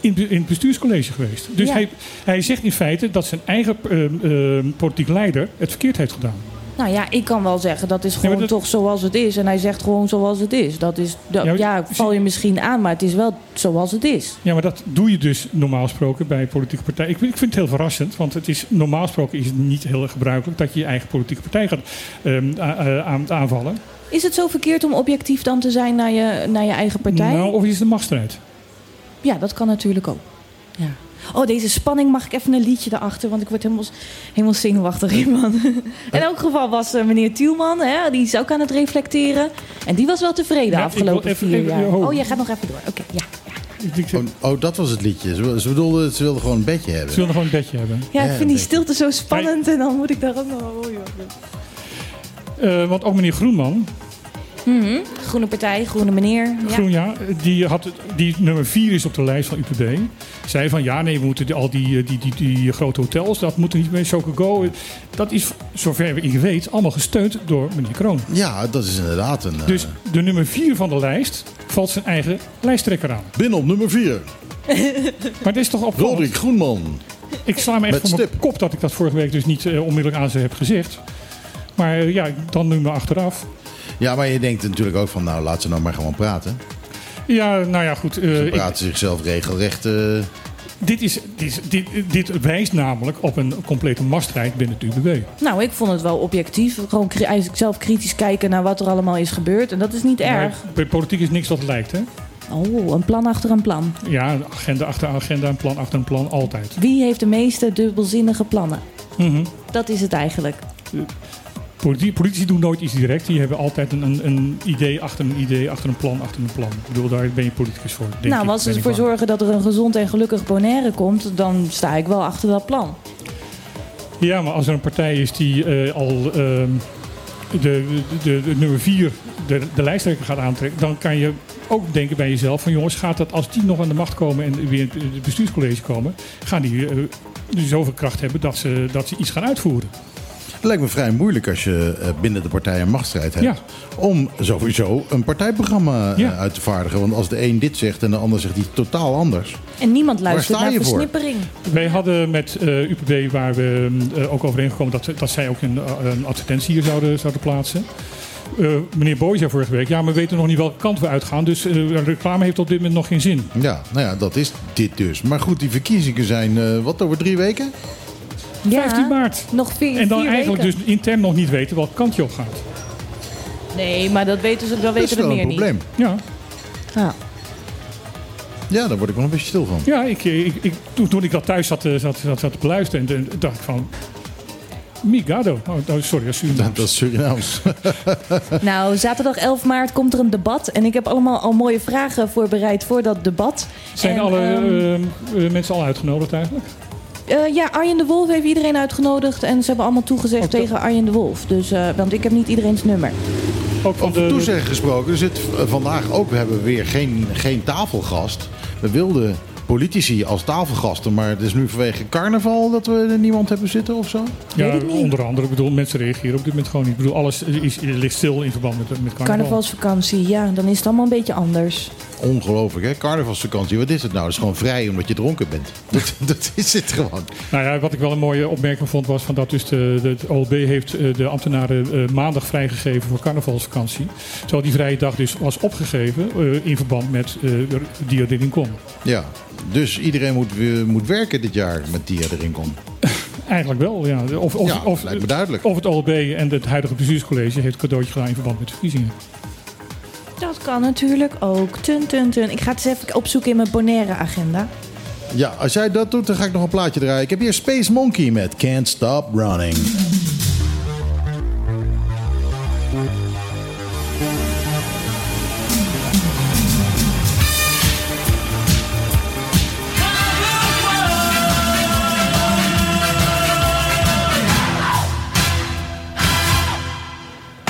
in, be- in het bestuurscollege geweest. Dus Ja. hij, hij zegt in feite dat zijn eigen ehm, ehm, politiek leider het verkeerd heeft gedaan. Nou ja, ik kan wel zeggen dat is gewoon dat- toch zoals het is. En hij zegt gewoon zoals het is. Dat is dat- Ja, val je misschien aan, maar het is wel zoals het is. Ja, maar dat doe je dus normaal gesproken bij politieke partijen. Ik, vind- ik vind het heel verrassend, want het is, normaal gesproken is het niet heel erg gebruikelijk dat je je eigen politieke partij gaat a- aan, aanvallen. Is het zo verkeerd om objectief dan te zijn naar je, naar je eigen partij? Nou, of is het een machtsstrijd? Ja, dat kan natuurlijk ook. Ja. Oh, deze spanning mag ik even een liedje erachter, want ik word helemaal, helemaal zenuwachtig hiervan. In elk geval was eh, meneer Tielman, hè, die is ook aan het reflecteren. En die was wel tevreden Ja, ik afgelopen wil even- vier even- jaar. oh. Oh, jij gaat nog even door. Oké, ja. Oh, oh, dat was het liedje. Ze, ze, bedoelde, ze wilde gewoon een bedje hebben. Ze wilden gewoon een bedje hebben. Ja, ik vind die stilte zo spannend en dan moet ik daar ook nog... Oh. Eh, want ook meneer Groenman, Mhm. Groene partij, groene meneer. Ja. Groen, ja, die, had, die nummer 4 is op de lijst van UPB. Zei van ja, nee, we moeten die- al die, eh, die, die, die grote hotels, dat moeten niet meer Go. Dat is, zover ik weet, allemaal gesteund door meneer Kroon. Ja, dat is inderdaad een... eh, Dus de nummer 4 van de lijst valt zijn eigen lijsttrekker aan. Binnen op nummer 4. Maar dit is toch opvallend? Roderick Groenman. Ik sla me echt Met voor mijn kop dat ik dat vorige week dus niet eh, onmiddellijk aan ze heb gezegd. Maar eh, ja, dan nu maar achteraf. Ja, maar je denkt natuurlijk ook van, nou, laat ze nou maar gewoon praten. Ja, nou ja, goed. eh, Ze ik- praten zichzelf regelrecht... eh, dit, is, dit, is- dit, dit wijst namelijk op een complete machtsstrijd binnen het UBB. Nou, ik vond het wel objectief. Gewoon eigenlijk zelf kritisch kijken naar wat er allemaal is gebeurd. En dat is niet erg. Bij politiek is niks wat lijkt, hè? Oh, een plan achter een plan. Ja, agenda achter agenda, een plan achter een plan, altijd. Wie heeft de meeste dubbelzinnige plannen? Mhm. Dat is het eigenlijk. Politi- politici doen nooit iets direct. Die hebben altijd een, een, een idee achter een idee, achter een plan, achter een plan. Ik bedoel, daar ben je politicus voor. Denk nou, als ze ervoor zorgen dat er een gezond en gelukkig Bonaire komt, dan sta ik wel achter dat plan. Ja, maar als er een partij is die eh, al ehm, de, de, de, de nummer vier de, de lijsttrekker gaat aantrekken, dan kan je ook denken bij jezelf van jongens, gaat dat als die nog aan de macht komen en weer in het bestuurscollege komen, gaan die eh, zoveel kracht hebben dat ze, dat ze iets gaan uitvoeren. Het lijkt me vrij moeilijk als je eh, binnen de partij een machtsstrijd hebt. Ja. Om sowieso een partijprogramma eh, Ja. uit te vaardigen. Want als de een dit zegt en de ander zegt iets totaal anders. En niemand Waar luistert sta naar je voor? versnippering. Wij hadden met eh, UPB, waar we eh, ook overeengekomen dat, dat zij ook een, een advertentie hier zouden, zouden plaatsen. Eh, meneer Boy zei vorige week, ja, maar we weten nog niet welke kant we uitgaan. Dus reclame heeft op dit moment nog geen zin. Ja, nou ja, dat is dit dus. Maar goed, die verkiezingen zijn eh, wat over drie weken? Ja, 15 maart. Nog vier, En dan vier eigenlijk weken. dus intern nog niet weten welke kant je op gaat. Nee, maar dat weten ze, dat Dat is weten we wel meer een probleem. Ja, niet. Ja. Ja, daar word ik wel een beetje stil van. ja ik, ik, ik, toen, toen ik dat thuis zat, eh, zat, zat, zat te beluisteren, en, dacht ik van... Migado. Oh, oh, sorry, dat is Surinaams. Dat, is Surinaams. Nou, zaterdag 11 maart komt er een debat. En ik heb allemaal al mooie vragen voorbereid voor dat debat. Zijn En, alle ehm, eh, eh, mensen al uitgenodigd eigenlijk? Eh, ja, Arjen de Wolf heeft iedereen uitgenodigd. En ze hebben allemaal toegezegd tegen Arjen de Wolf. Dus, eh, want ik heb niet iedereen's nummer. Ook van Over de, toezeggen gesproken. Er zit vandaag ook, we hebben weer geen, geen tafelgast. We wilden politici als tafelgasten. Maar het is nu vanwege carnaval dat we er niemand hebben zitten of zo. ja, onder andere. Ik bedoel, mensen reageren op dit moment gewoon niet. Ik bedoel, alles is, ligt stil in verband met, met carnaval. Carnavalsvakantie, ja, dan is het allemaal een beetje anders. Ongelooflijk, hè? Carnavalsvakantie. Wat is het nou? Dat is gewoon vrij omdat je dronken bent. Dat, dat is het gewoon. Nou ja, wat ik wel een mooie opmerking vond was van dat dus de, de, het OLB heeft eh, de ambtenaren eh, maandag vrijgegeven voor carnavalsvakantie. Terwijl die vrije dag dus was opgegeven eh, in verband met die erin kon. Ja, dus iedereen moet, weer- moet werken dit jaar met die erin komt. Eigenlijk wel, ja. Of, of, Ja, of, lijkt me duidelijk. Of het OLB en het huidige bestuurscollege heeft cadeautje gedaan in verband met de verkiezingen. Dat kan natuurlijk ook. Tun, tun, tun. Ik ga het eens even opzoeken in mijn Bonaire agenda. Ja, als jij dat doet, dan ga ik nog een plaatje draaien. Ik heb hier Space Monkey met Can't Stop Running.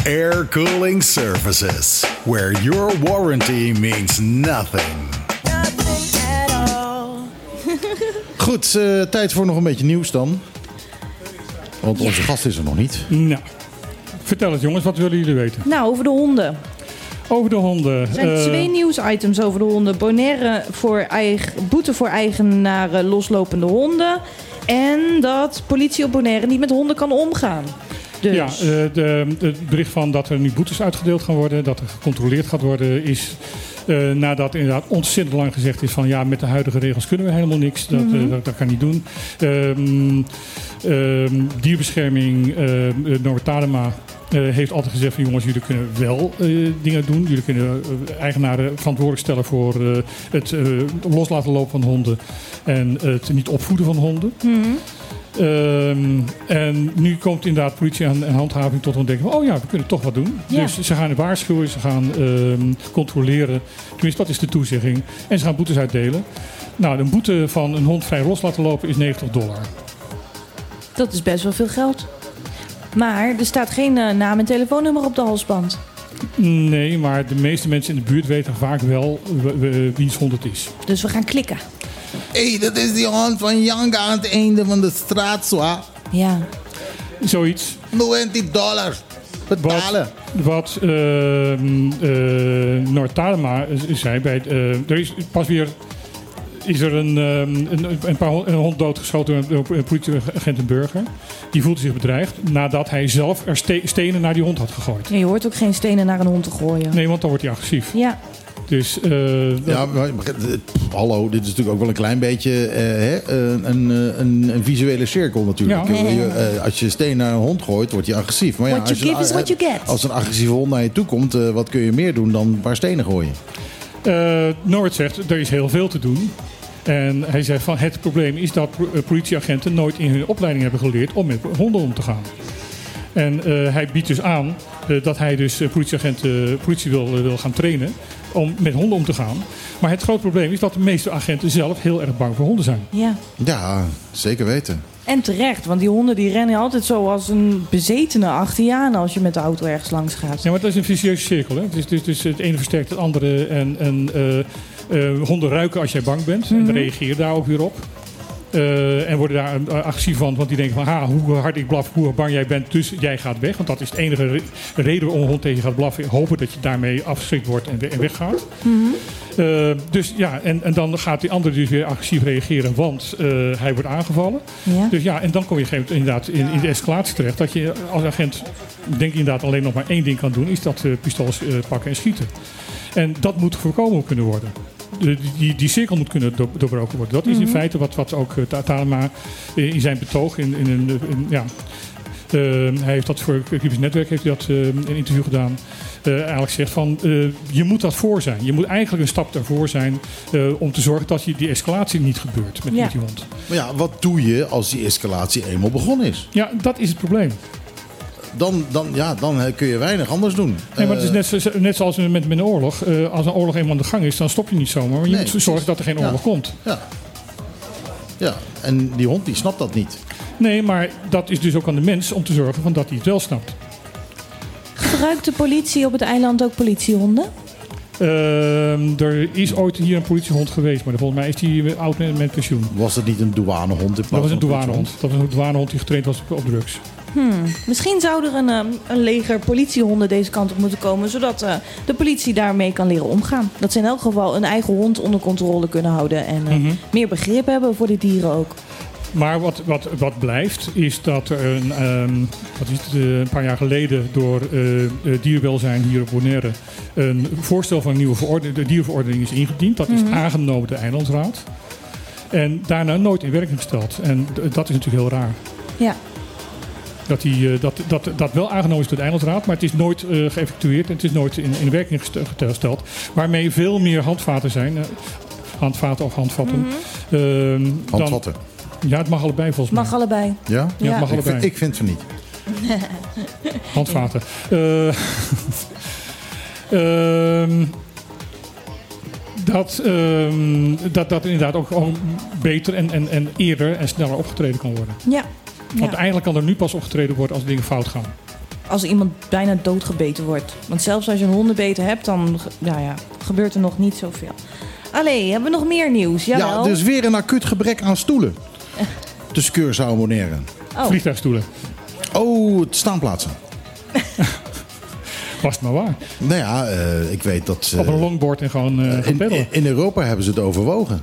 Air Cooling Services, where your warranty means nothing. Goed, eh, tijd voor nog een beetje nieuws dan. Want onze gast is er nog niet. Nou, vertel het jongens, wat willen jullie weten? Nou, over de honden. Over de honden. Er zijn eh, twee nieuwsitems over de honden. Bonaire voor eigen, boete voor eigenaren loslopende honden. En dat politie op Bonaire niet met honden kan omgaan. Dus. Ja, eh, de, het bericht van dat er nu boetes uitgedeeld gaan worden, dat er gecontroleerd gaat worden, is eh, nadat inderdaad ontzettend lang gezegd is van ja, met de huidige regels kunnen we helemaal niks. Dat, Mhm. eh, dat, dat kan niet doen. Ehm, ehm, dierbescherming, uh, Norbert Tadema, eh, heeft altijd gezegd van jongens, jullie kunnen wel eh, dingen doen. Jullie kunnen eh, eigenaren verantwoordelijk stellen voor eh, het eh, los laten lopen van honden en het niet opvoeden van honden. Mhm. Ehm, en nu komt inderdaad politie en, en handhaving tot ontdekking van, oh ja, we kunnen toch wat doen. Ja. Dus ze gaan waarschuwen, ze gaan ehm, controleren. Tenminste, dat is de toezegging. En ze gaan boetes uitdelen. Nou, een boete van een hond vrij los laten lopen is 90 dollar. Dat is best wel veel geld. Maar er staat geen eh, naam en telefoonnummer op de halsband. Nee, maar de meeste mensen in de buurt weten vaak wel wiens hond het is. Dus we gaan klikken. Hé, hey, dat is die hond van Janga aan het einde van de straat, zwaar. Ja. Zoiets. 20 dollars. Betalen. Wat ehm eh, Noord Talema zei, bij, het, eh, er is pas weer is er een, ehm, een, een, paar hond, een hond doodgeschoten door een politieagent en burger. Die voelde zich bedreigd nadat hij zelf er ste- stenen naar die hond had gegooid. Ja, je hoort ook geen stenen naar een hond te gooien. Nee, want dan wordt hij agressief. Ja. Dus eh, Ja, maar, maar, eh, pff, hallo, dit is natuurlijk ook wel een klein beetje eh, hè, een, een, eh, een, een visuele cirkel natuurlijk. Ja. Je- eh, als je steen naar een hond gooit, wordt hij agressief. Maar ja, What you als, je- give is what you get. als een agressieve hond naar je toe komt, eh, wat kun je meer doen dan een paar stenen gooien? Eh, Noord zegt, er is heel veel te doen. En hij zegt van het probleem is dat eh, politieagenten nooit in hun opleiding hebben geleerd om met honden om te gaan. En eh, hij biedt dus aan eh, dat hij dus eh, politieagenten, politie wil, eh, wil gaan trainen om met honden om te gaan. Maar het grote probleem is dat de meeste agenten zelf heel erg bang voor honden zijn. Ja. Ja, zeker weten. En terecht, want die honden die rennen altijd zo als een bezetene achter je aan als je met de auto ergens langs gaat. Ja, maar dat is een vicieuze cirkel. Hè? Dus, dus, dus het ene versterkt het andere. En, en eh, eh, honden ruiken als jij bang bent. En Mhm. reageren daar ook weer op. Eh, en worden daar eh, agressief van, want die denken van ha, hoe hard ik blaf, hoe bang jij bent, dus jij gaat weg. Want dat is de enige re- reden waarom een hond tegen je gaat blaffen. Hopen dat je daarmee afgeschrikt wordt en, we- en weggaat. Eh, dus ja, en, en dan gaat die andere dus weer agressief reageren, want hij wordt aangevallen. Ja. Dus ja, en dan kom je gegeven inderdaad in, in de escalatie terecht. Dat je als agent, denk ik inderdaad, alleen nog maar één ding kan doen, is dat pistols pakken en schieten. En dat moet voorkomen kunnen worden. De, die, die cirkel moet kunnen door- doorbroken worden. Dat is in Mhm. feite wat, wat ook eh, Talema in zijn betoog in, in een. in- ja, eh, hij heeft dat voor Cryptisch Netwerk heeft hij dat eh, in een interview gedaan. Eh, eigenlijk zegt van eh, je moet dat voor zijn. Je moet eigenlijk een stap daarvoor zijn eh, om te zorgen dat je die escalatie niet gebeurt met, Ja. met die hond. Maar ja, wat doe je als die escalatie eenmaal begonnen is? Ja, dat is het probleem. Dan, dan, ja, dan eh, kun je weinig anders doen. Nee, maar het Eh, is net, zo- net zoals met, met een oorlog. Eh, als een oorlog eenmaal aan de gang is, dan stop je niet zomaar. Maar je Nee, moet zorgen dat er geen Ja. oorlog komt. Ja. ja, en die hond die snapt dat niet. Nee, maar dat is dus ook aan de mens om te zorgen van dat hij het wel snapt. Gebruikt de politie op het eiland ook politiehonden? Ehm, er is ooit hier een politiehond geweest, maar volgens mij is die oud met, met pensioen. Was het niet een douanehond? Dat was een douanehond. Dat was een douanehond die getraind was op, op drugs. Hmm. Misschien zou er een, ehm, een leger politiehonden deze kant op moeten komen, zodat eh, de politie daarmee kan leren omgaan. Dat ze in elk geval een eigen hond onder controle kunnen houden en eh, Mhm. meer begrip hebben voor de dieren ook. Maar wat, wat, wat blijft, is dat er een, ehm, wat is het, eh, een paar jaar geleden door eh, dierenwelzijn hier op Bonaire een voorstel van een nieuwe verordening, de dierenverordening is ingediend. Dat is Mhm. aangenomen door de eilandsraad. En daarna nooit in werking gesteld. En dat is natuurlijk heel raar. Ja. Dat, die, eh, dat, dat, dat wel aangenomen is door de eilandsraad, maar het is nooit eh, geëffectueerd en het is nooit in, in werking gest- gesteld. Waarmee veel meer handvaten zijn. eh, handvaten of handvatten. Mhm. ehm, Handvatten. ja, het mag allebei volgens mij. Mag allebei. Ja? Ja, het mag Ik, allebei. vind, ik vind van niet. Handvaten. Eh, ehm, dat, ehm, dat dat inderdaad ook gewoon beter en, en, en eerder en sneller opgetreden kan worden. Ja. Want Ja. eigenlijk kan er nu pas opgetreden worden als dingen fout gaan. Als iemand bijna doodgebeten wordt. Want zelfs als je een hondenbeten hebt, dan ge- ja, ja, gebeurt er nog niet zoveel. Allee, hebben we nog meer nieuws? Jawel. Ja, dus weer een acuut gebrek aan stoelen. Tussen Curaçao en Bonaire. Oh. Vliegtuigstoelen. Oh, het staanplaatsen. Was het maar waar. Nou ja, eh, ik weet dat ze... Op een longboard en gewoon eh peddelen. in, in Europa hebben ze het overwogen.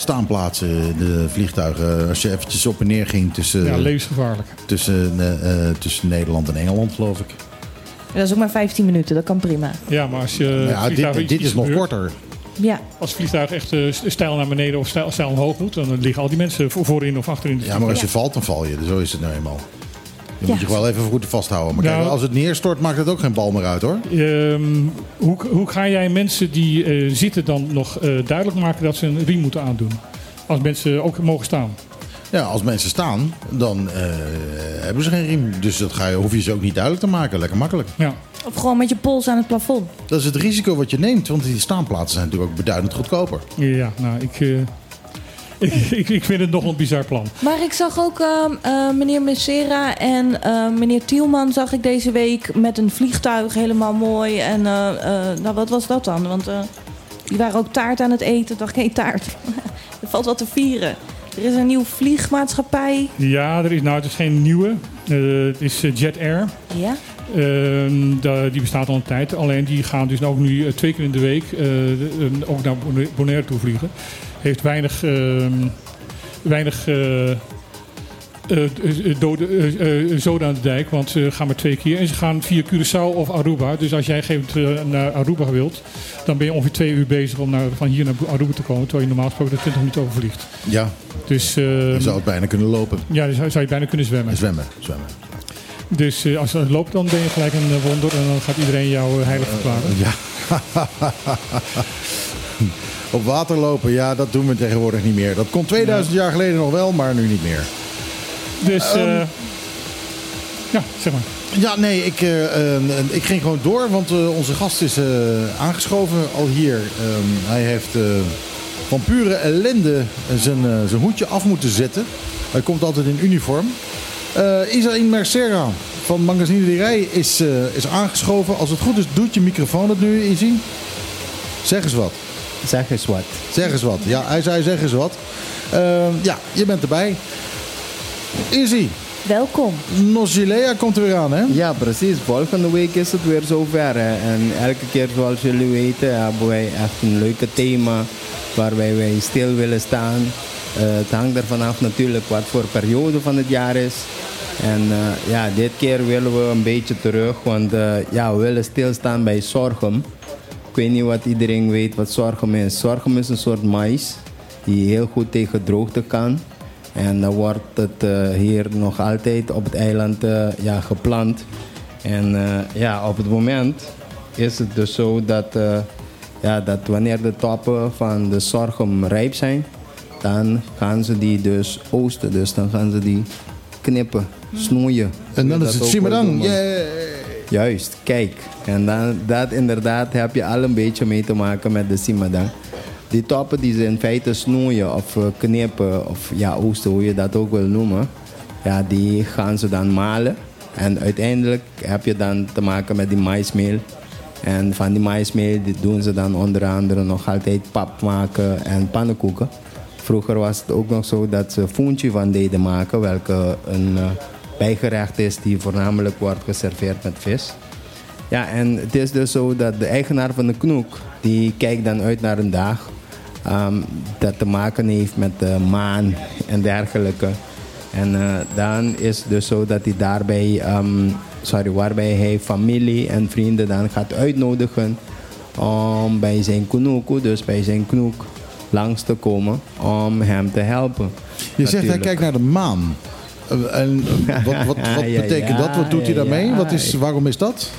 Staanplaatsen, de vliegtuigen. Als je eventjes op en neer ging tussen, Ja, levensgevaarlijk. tussen, eh, eh, tussen Nederland en Engeland, geloof ik. Dat is ook maar 15 minuten, dat kan prima. Ja, maar als je Nou ja, dit, iets- dit iets is nog gebeurt- korter. Ja. Als het vliegtuig echt eh, stijl naar beneden of stijl, stijl omhoog moet, dan liggen al die mensen voor- voorin of achterin. Ja, maar als je valt, dan val je. Zo is het nou eenmaal. Je Ja. moet je wel even goed vasthouden. Maar kijk, Nou- als het neerstort, maakt het ook geen bal meer uit, hoor. Ehm, hoe, hoe ga jij mensen die eh, zitten dan nog eh, duidelijk maken dat ze een riem moeten aandoen? Als mensen ook mogen staan. Ja, als mensen staan, dan eh, hebben ze geen riem. Dus dat ga je, hoef je ze ook niet duidelijk te maken. Lekker makkelijk. Ja. Of gewoon met je pols aan het plafond. Dat is het risico wat je neemt. Want die staanplaatsen zijn natuurlijk ook beduidend goedkoper. Ja, nou, ik, eh, ik, ik, ik vind het nog een bizar plan. Maar ik zag ook ehm, eh, meneer Messera en eh, meneer Tielman zag ik deze week met een vliegtuig helemaal mooi. En eh, nou, wat was dat dan? Want die waren ook taart aan het eten. Ik dacht, geen taart. er valt wat te vieren. Er is een nieuwe vliegmaatschappij. Ja, er is, nou, het is geen nieuwe. Het is Jet Air. Ja? Ehm, die bestaat al een tijd. Alleen die gaan dus ook nu twee keer in de week ook naar Bona- Bonaire toe vliegen. Heeft weinig, ehm, weinig eh, eh, eh, dode, zoden aan de dijk, want ze gaan maar twee keer. En ze gaan via Curaçao of Aruba. Dus als jij geeft naar Aruba wilt, dan ben je ongeveer twee uur bezig om naar, van hier naar Aruba te komen. Terwijl je normaal gesproken er 20 minuten over vliegt. Ja, Dus, je ehm, zou het bijna kunnen lopen. ja, dan zou, zou je bijna kunnen zwemmen. Zwemmen, zwemmen. Dus eh, als je loopt, dan ben je gelijk een wonder en dan gaat iedereen jou heilig verklaren. Ja. Op water lopen, ja, dat doen we tegenwoordig niet meer. Dat kon 2000 jaar geleden nog wel, maar nu niet meer. Dus, eh, Ehm, ja, zeg maar. Ja, nee, ik, eh, eh, ik ging gewoon door, want eh, onze gast is eh, aangeschoven al hier. Ehm, hij heeft eh, van pure ellende zijn, eh, zijn hoedje af moeten zetten. Hij komt altijd in uniform. Eh Isaïn Mercera van Magazine de Rij is, eh, is aangeschoven. Als het goed is, doet je microfoon het nu, Isaïn? Zeg eens wat. Zeg eens wat. Zeg eens wat. Ja, hij zei zeg eens wat. Ehm, ja, je bent erbij. Izzy. Welkom. Nozilea komt er weer aan, hè? Ja, precies. Volgende week is het weer zover. Hè. En elke keer, zoals jullie weten, hebben wij echt een leuke thema waarbij wij stil willen staan. Eh, het hangt er vanaf natuurlijk wat voor periode van het jaar is. En eh, ja, dit keer willen we een beetje terug, want eh, ja, we willen stilstaan bij sorghum. Ik weet niet wat iedereen weet wat sorghum is. Sorghum is een soort mais die heel goed tegen droogte kan. En dan wordt het eh, hier nog altijd op het eiland eh, ja, geplant. En eh, ja, op het moment is het dus zo dat, ja, dat wanneer de toppen van de sorghum rijp zijn, dan gaan ze die dus oosten. Dus dan gaan ze die knippen, snoeien. En dan is het wil noemen. Juist, kijk. En dan, dat inderdaad heb je al een beetje mee te maken met de Simadang. Die toppen die ze in feite snoeien of eh, knippen of ja, oosten, hoe je dat ook wil noemen. Ja, die gaan ze dan malen. En uiteindelijk heb je dan te maken met die maismeel. En van die maismeel doen ze dan onder andere nog altijd pap maken en pannenkoeken. Vroeger was het ook nog zo dat ze foontje van deden maken, welke een eh, bijgerecht is die voornamelijk wordt geserveerd met vis. Ja, en het is dus zo dat de eigenaar van de knoek, die kijkt dan uit naar een dag ehm, dat te maken heeft met de maan en dergelijke. En eh, dan is het dus zo dat hij daarbij, ehm, sorry, waarbij hij familie en vrienden dan gaat uitnodigen om bij zijn knoek, dus bij zijn knoek, langs te komen om hem te helpen. Je zegt hij kijkt naar de maan. En eh, wat, wat, wat betekent dat? Wat doet hij daarmee? Wat is, waarom is dat?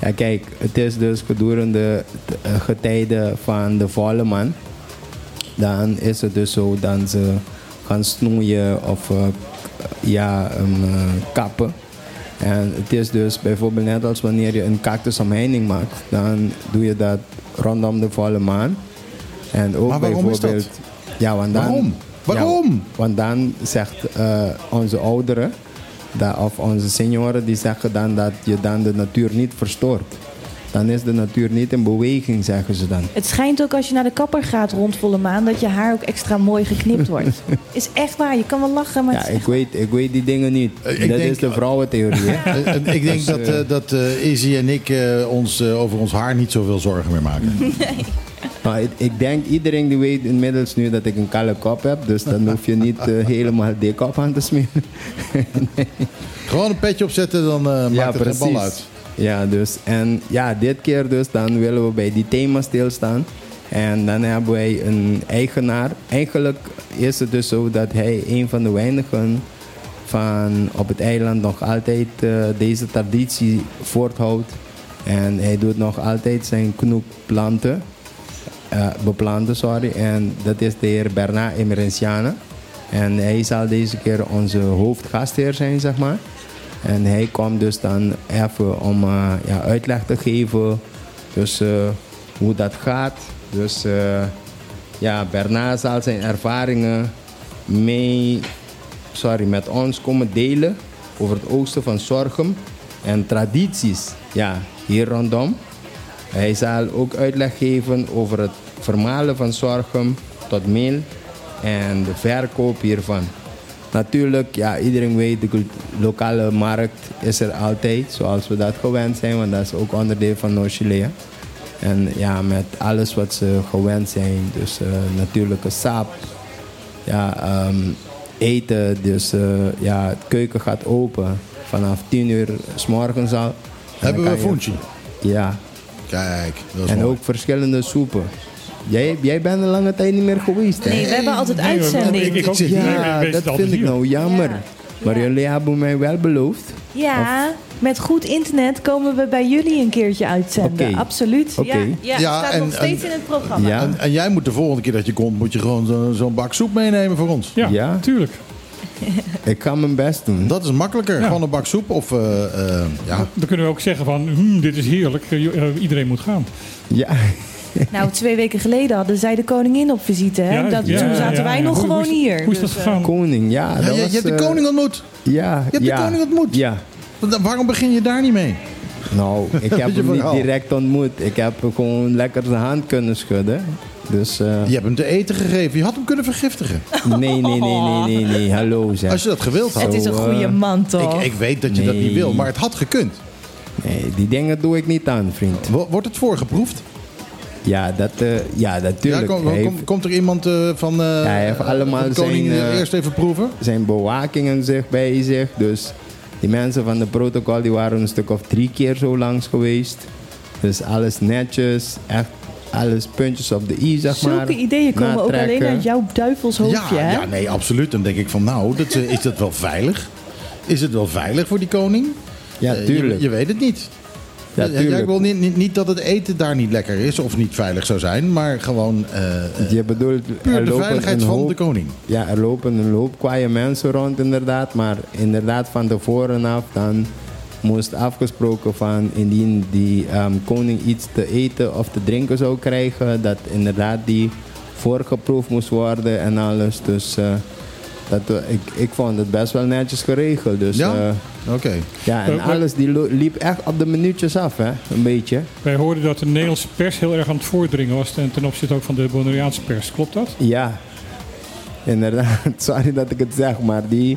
Ja, kijk, het is dus gedurende de eh, getijden van de volle man. Dan is het dus zo dat ze gaan snoeien of eh, ja, um, kappen. En het is dus bijvoorbeeld net als wanneer je een cactusomheining maakt. Dan doe je dat rondom de volle maan. En ook Maar waarom is dat? bijvoorbeeld... Ja, want dan, Waarom? Waarom? Ja, want dan zegt eh, onze ouderen, dat, of onze senioren, die zeggen dan dat je dan de natuur niet verstoort. Dan is de natuur niet in beweging, zeggen ze dan. Het schijnt ook als je naar de kapper gaat rond volle maan... dat je haar ook extra mooi geknipt wordt. is echt waar. Je kan wel lachen, maar Ja, het is ik weet, ik weet die dingen niet. Eh, dat denk- is de vrouwentheorie. hè? En ik denk Dus, dat, eh, eh, dat eh, Izzy en ik eh, ons, eh, over ons haar niet zoveel zorgen meer maken. Nou, ik, ik denk iedereen die weet inmiddels nu dat ik een kalle kop heb. Dus dan hoef je niet eh, helemaal dik op aan te smeren. Gewoon een petje opzetten, dan eh, maakt het geen bal uit. Ja, dus en ja, dit keer dus dan willen we bij die thema stilstaan. En dan hebben wij een eigenaar. Eigenlijk is het dus zo dat hij een van de weinigen van op het eiland nog altijd eh, deze traditie voorthoudt. En hij doet nog altijd zijn knoek planten. Eh, beplanten, sorry. En dat is de heer Bernard Emerenciane. En hij zal deze keer onze hoofdgastheer zijn, zeg maar. En hij komt dus dan even om eh, ja, uitleg te geven. Dus eh, hoe dat gaat. Dus ja, Bernard zal zijn ervaringen mee, sorry, met ons komen delen over het oosten van Zorgum en tradities ja, hier rondom. Hij zal ook uitleg geven over het vermalen van Zorgum tot meel en de verkoop hiervan. Natuurlijk, ja, iedereen weet, de lokale markt is er altijd, zoals we dat gewend zijn, want dat is ook onderdeel van Noord-Chilea. En ja, met alles wat ze gewend zijn, dus eh, natuurlijke sap, ja, ehm, eten, dus eh, ja, het keuken gaat open vanaf 10 uur s morgens al. En Hebben we kan je- funchi? Ja. Kijk, dat is En mooi. ook verschillende soepen. Jij, jij bent een lange tijd niet meer geweest, hè? Nee, we hebben altijd Nee, hoor, uitzending. ik- ik ook niet. Nee, Ja, dat vind ik nou jammer. Maar jullie hebben mij wel beloofd. Ja, met goed internet komen we bij jullie een keertje uitzenden. Absoluut. Oké. Ja, ja, Ja, staat en- nog steeds en- in het programma. Ja. En, en jij moet de volgende keer dat je komt, moet je gewoon zo- zo'n bak soep meenemen voor ons. Ja, Ja? tuurlijk. Ik ga mijn best doen. Dat is makkelijker. Ja. Gewoon een bak soep of eh, eh, ja. Dan kunnen we ook zeggen van, hm, dit is heerlijk, eh, iedereen moet gaan. Ja. Nou, twee weken geleden hadden zij de koningin op visite. Hè? Ja, dat, ja, toen zaten ja, wij ja. nog Hoe- hoe gewoon is hier. hoe is dat Dus, gegaan? Koning, ja. Ja, dat je, was, je hebt de koning ontmoet. Ja. Je hebt ja. de koning ontmoet. Ja. Waarom begin je daar niet mee? Nou, ik heb hem niet verhaal. direct ontmoet. Ik heb hem gewoon lekker zijn hand kunnen schudden. Dus eh, Je hebt hem te eten gegeven. Je had hem kunnen vergiftigen. nee, nee, nee, nee, nee, nee. Hallo zeg. Als je dat gewild had. het is een goede eh, man, toch? Ik, ik weet dat je dat niet wil, maar het had gekund. Nee, die dingen doe ik niet aan, vriend. Wo- Wordt het voorgeproefd? Ja, dat, eh, ja Ja, natuurlijk. kom- kom- komt er iemand eh, van eh, hij heeft allemaal de koning zijn, eerst even proeven? zijn bewakingen zich bij zich. Dus die mensen van de protocol die waren een stuk of drie keer zo langs geweest. Dus alles netjes, echt alles puntjes op de i, zeg maar. Zulke ideeën komen ook alleen Natrekken. uit jouw duivelshoofdje, Ja, hè? ja, nee, absoluut. Dan denk ik van, nou, dat, eh, is dat wel veilig? Is het wel veilig voor die koning? Ja, Eh, tuurlijk. Je, je weet het niet. Ja, Ja, tuurlijk. ik wil niet, niet, niet dat het eten daar niet lekker is of niet veilig zou zijn, maar gewoon eh, eh, Je bedoelt, puur er de lopen veiligheid een van hoop- de koning. Ja, er lopen een hoop kwaaie mensen rond inderdaad. Maar inderdaad van tevoren af dan moest afgesproken van indien die ehm, koning iets te eten of te drinken zou krijgen, dat inderdaad die voorgeproefd moest worden en alles. Dus eh, dat, eh, ik, ik vond het best wel netjes geregeld. Dus, Ja? eh, Oké. ja, en alles die liep echt op de minuutjes af, hè? Een beetje. Wij hoorden dat de Nederlandse pers heel erg aan het voordringen was ten, ten opzichte ook van de Bonaireaanse pers. Klopt dat? Ja, inderdaad. Sorry dat ik het zeg, maar die,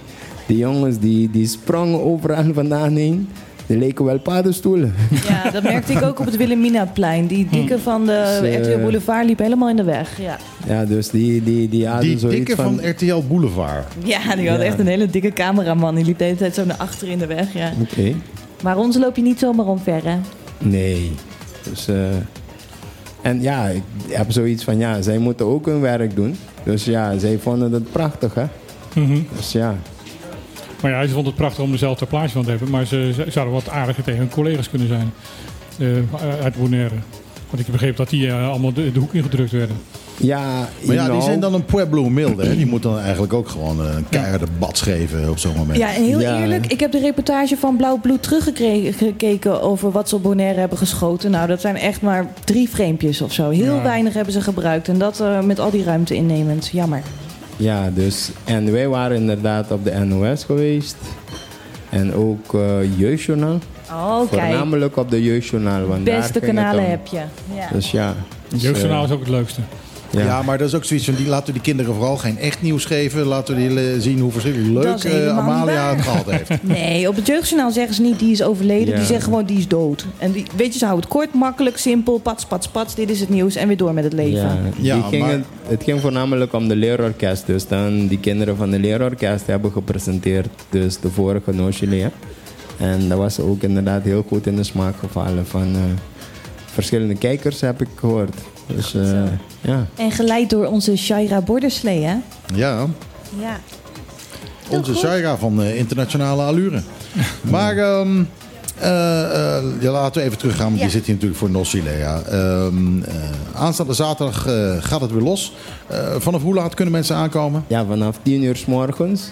die jongens die, die sprongen overal vandaan heen. Die leken wel paddenstoelen. Ja, dat merkte ik ook op het Wilhelminaplein. Die dikke van de Dus, eh, RTL Boulevard liep helemaal in de weg. Ja, Ja, dus die, die, die hadden Die zoiets dikke van RTL Boulevard. ja die had Ja. echt een hele dikke cameraman. Die liep de hele tijd zo naar achter in de weg. Ja. Oké. Maar ons loop je niet zomaar omver, hè? Nee. Dus, eh, en ja, ik heb zoiets van, ja, zij moeten ook hun werk doen. Dus ja, zij vonden het prachtig, hè. Mhm. Dus ja, Maar ja, ze vond het prachtig om dezelfde plaatje van te hebben. Maar ze, ze zouden wat aardiger tegen hun collega's kunnen zijn. eh, uit Bonaire. Want ik begreep dat die eh, allemaal de, de hoek ingedrukt werden. ja, Maar ja, die zijn dan een Pueblo humilde. Hè? Die moet dan eigenlijk ook gewoon een keiharde bats geven op zo'n moment. Ja, en heel Ja, eerlijk, ik heb de reportage van Blauw Bloed teruggekeken over wat ze op Bonaire hebben geschoten. Nou, dat zijn echt maar drie framepjes of zo. Heel Ja. weinig hebben ze gebruikt. En dat eh, met al die ruimte innemend. Jammer. Ja, dus, en wij waren inderdaad op de NOS geweest. En ook eh Jeugdjournaal. Oh, kijk. Voornamelijk op de Jeugdjournaal. Want daar Beste kanalen heb je. Ja. Dus ja. dus, Jeugdjournaal eh, is ook het leukste. Ja. ja. maar dat is ook zoiets van, die, laten we die kinderen vooral geen echt nieuws geven. Laten we die zien hoe verschrikkelijk leuk eh, Amalia het gehad heeft. Nee, op het jeugdjournaal zeggen ze niet die is overleden. Ja. Die zeggen gewoon die is dood. En die, weet je, ze houden het kort, makkelijk, simpel. Pats, pats, pats. Dit is het nieuws. En weer door met het leven. Ja, Ja, die ging maar- het, het ging voornamelijk om de leerorkest. Dus dan die kinderen van de leerorkest hebben gepresenteerd. Dus de vorige Nochile. En dat was ook inderdaad heel goed in de smaak gevallen van eh, verschillende kijkers heb ik gehoord. Dus eh, ja. En geleid door onze Shaira Borderslee, hè? Ja, Ja. onze Shaira van eh, internationale allure. Maar ehm, eh, eh, ja, laten we even teruggaan, want Ja. je zit hier natuurlijk voor Nosilea. Ehm eh, aanstaande zaterdag gaat het weer los. Eh, vanaf hoe laat kunnen mensen aankomen? ja, vanaf 10 uur s morgens.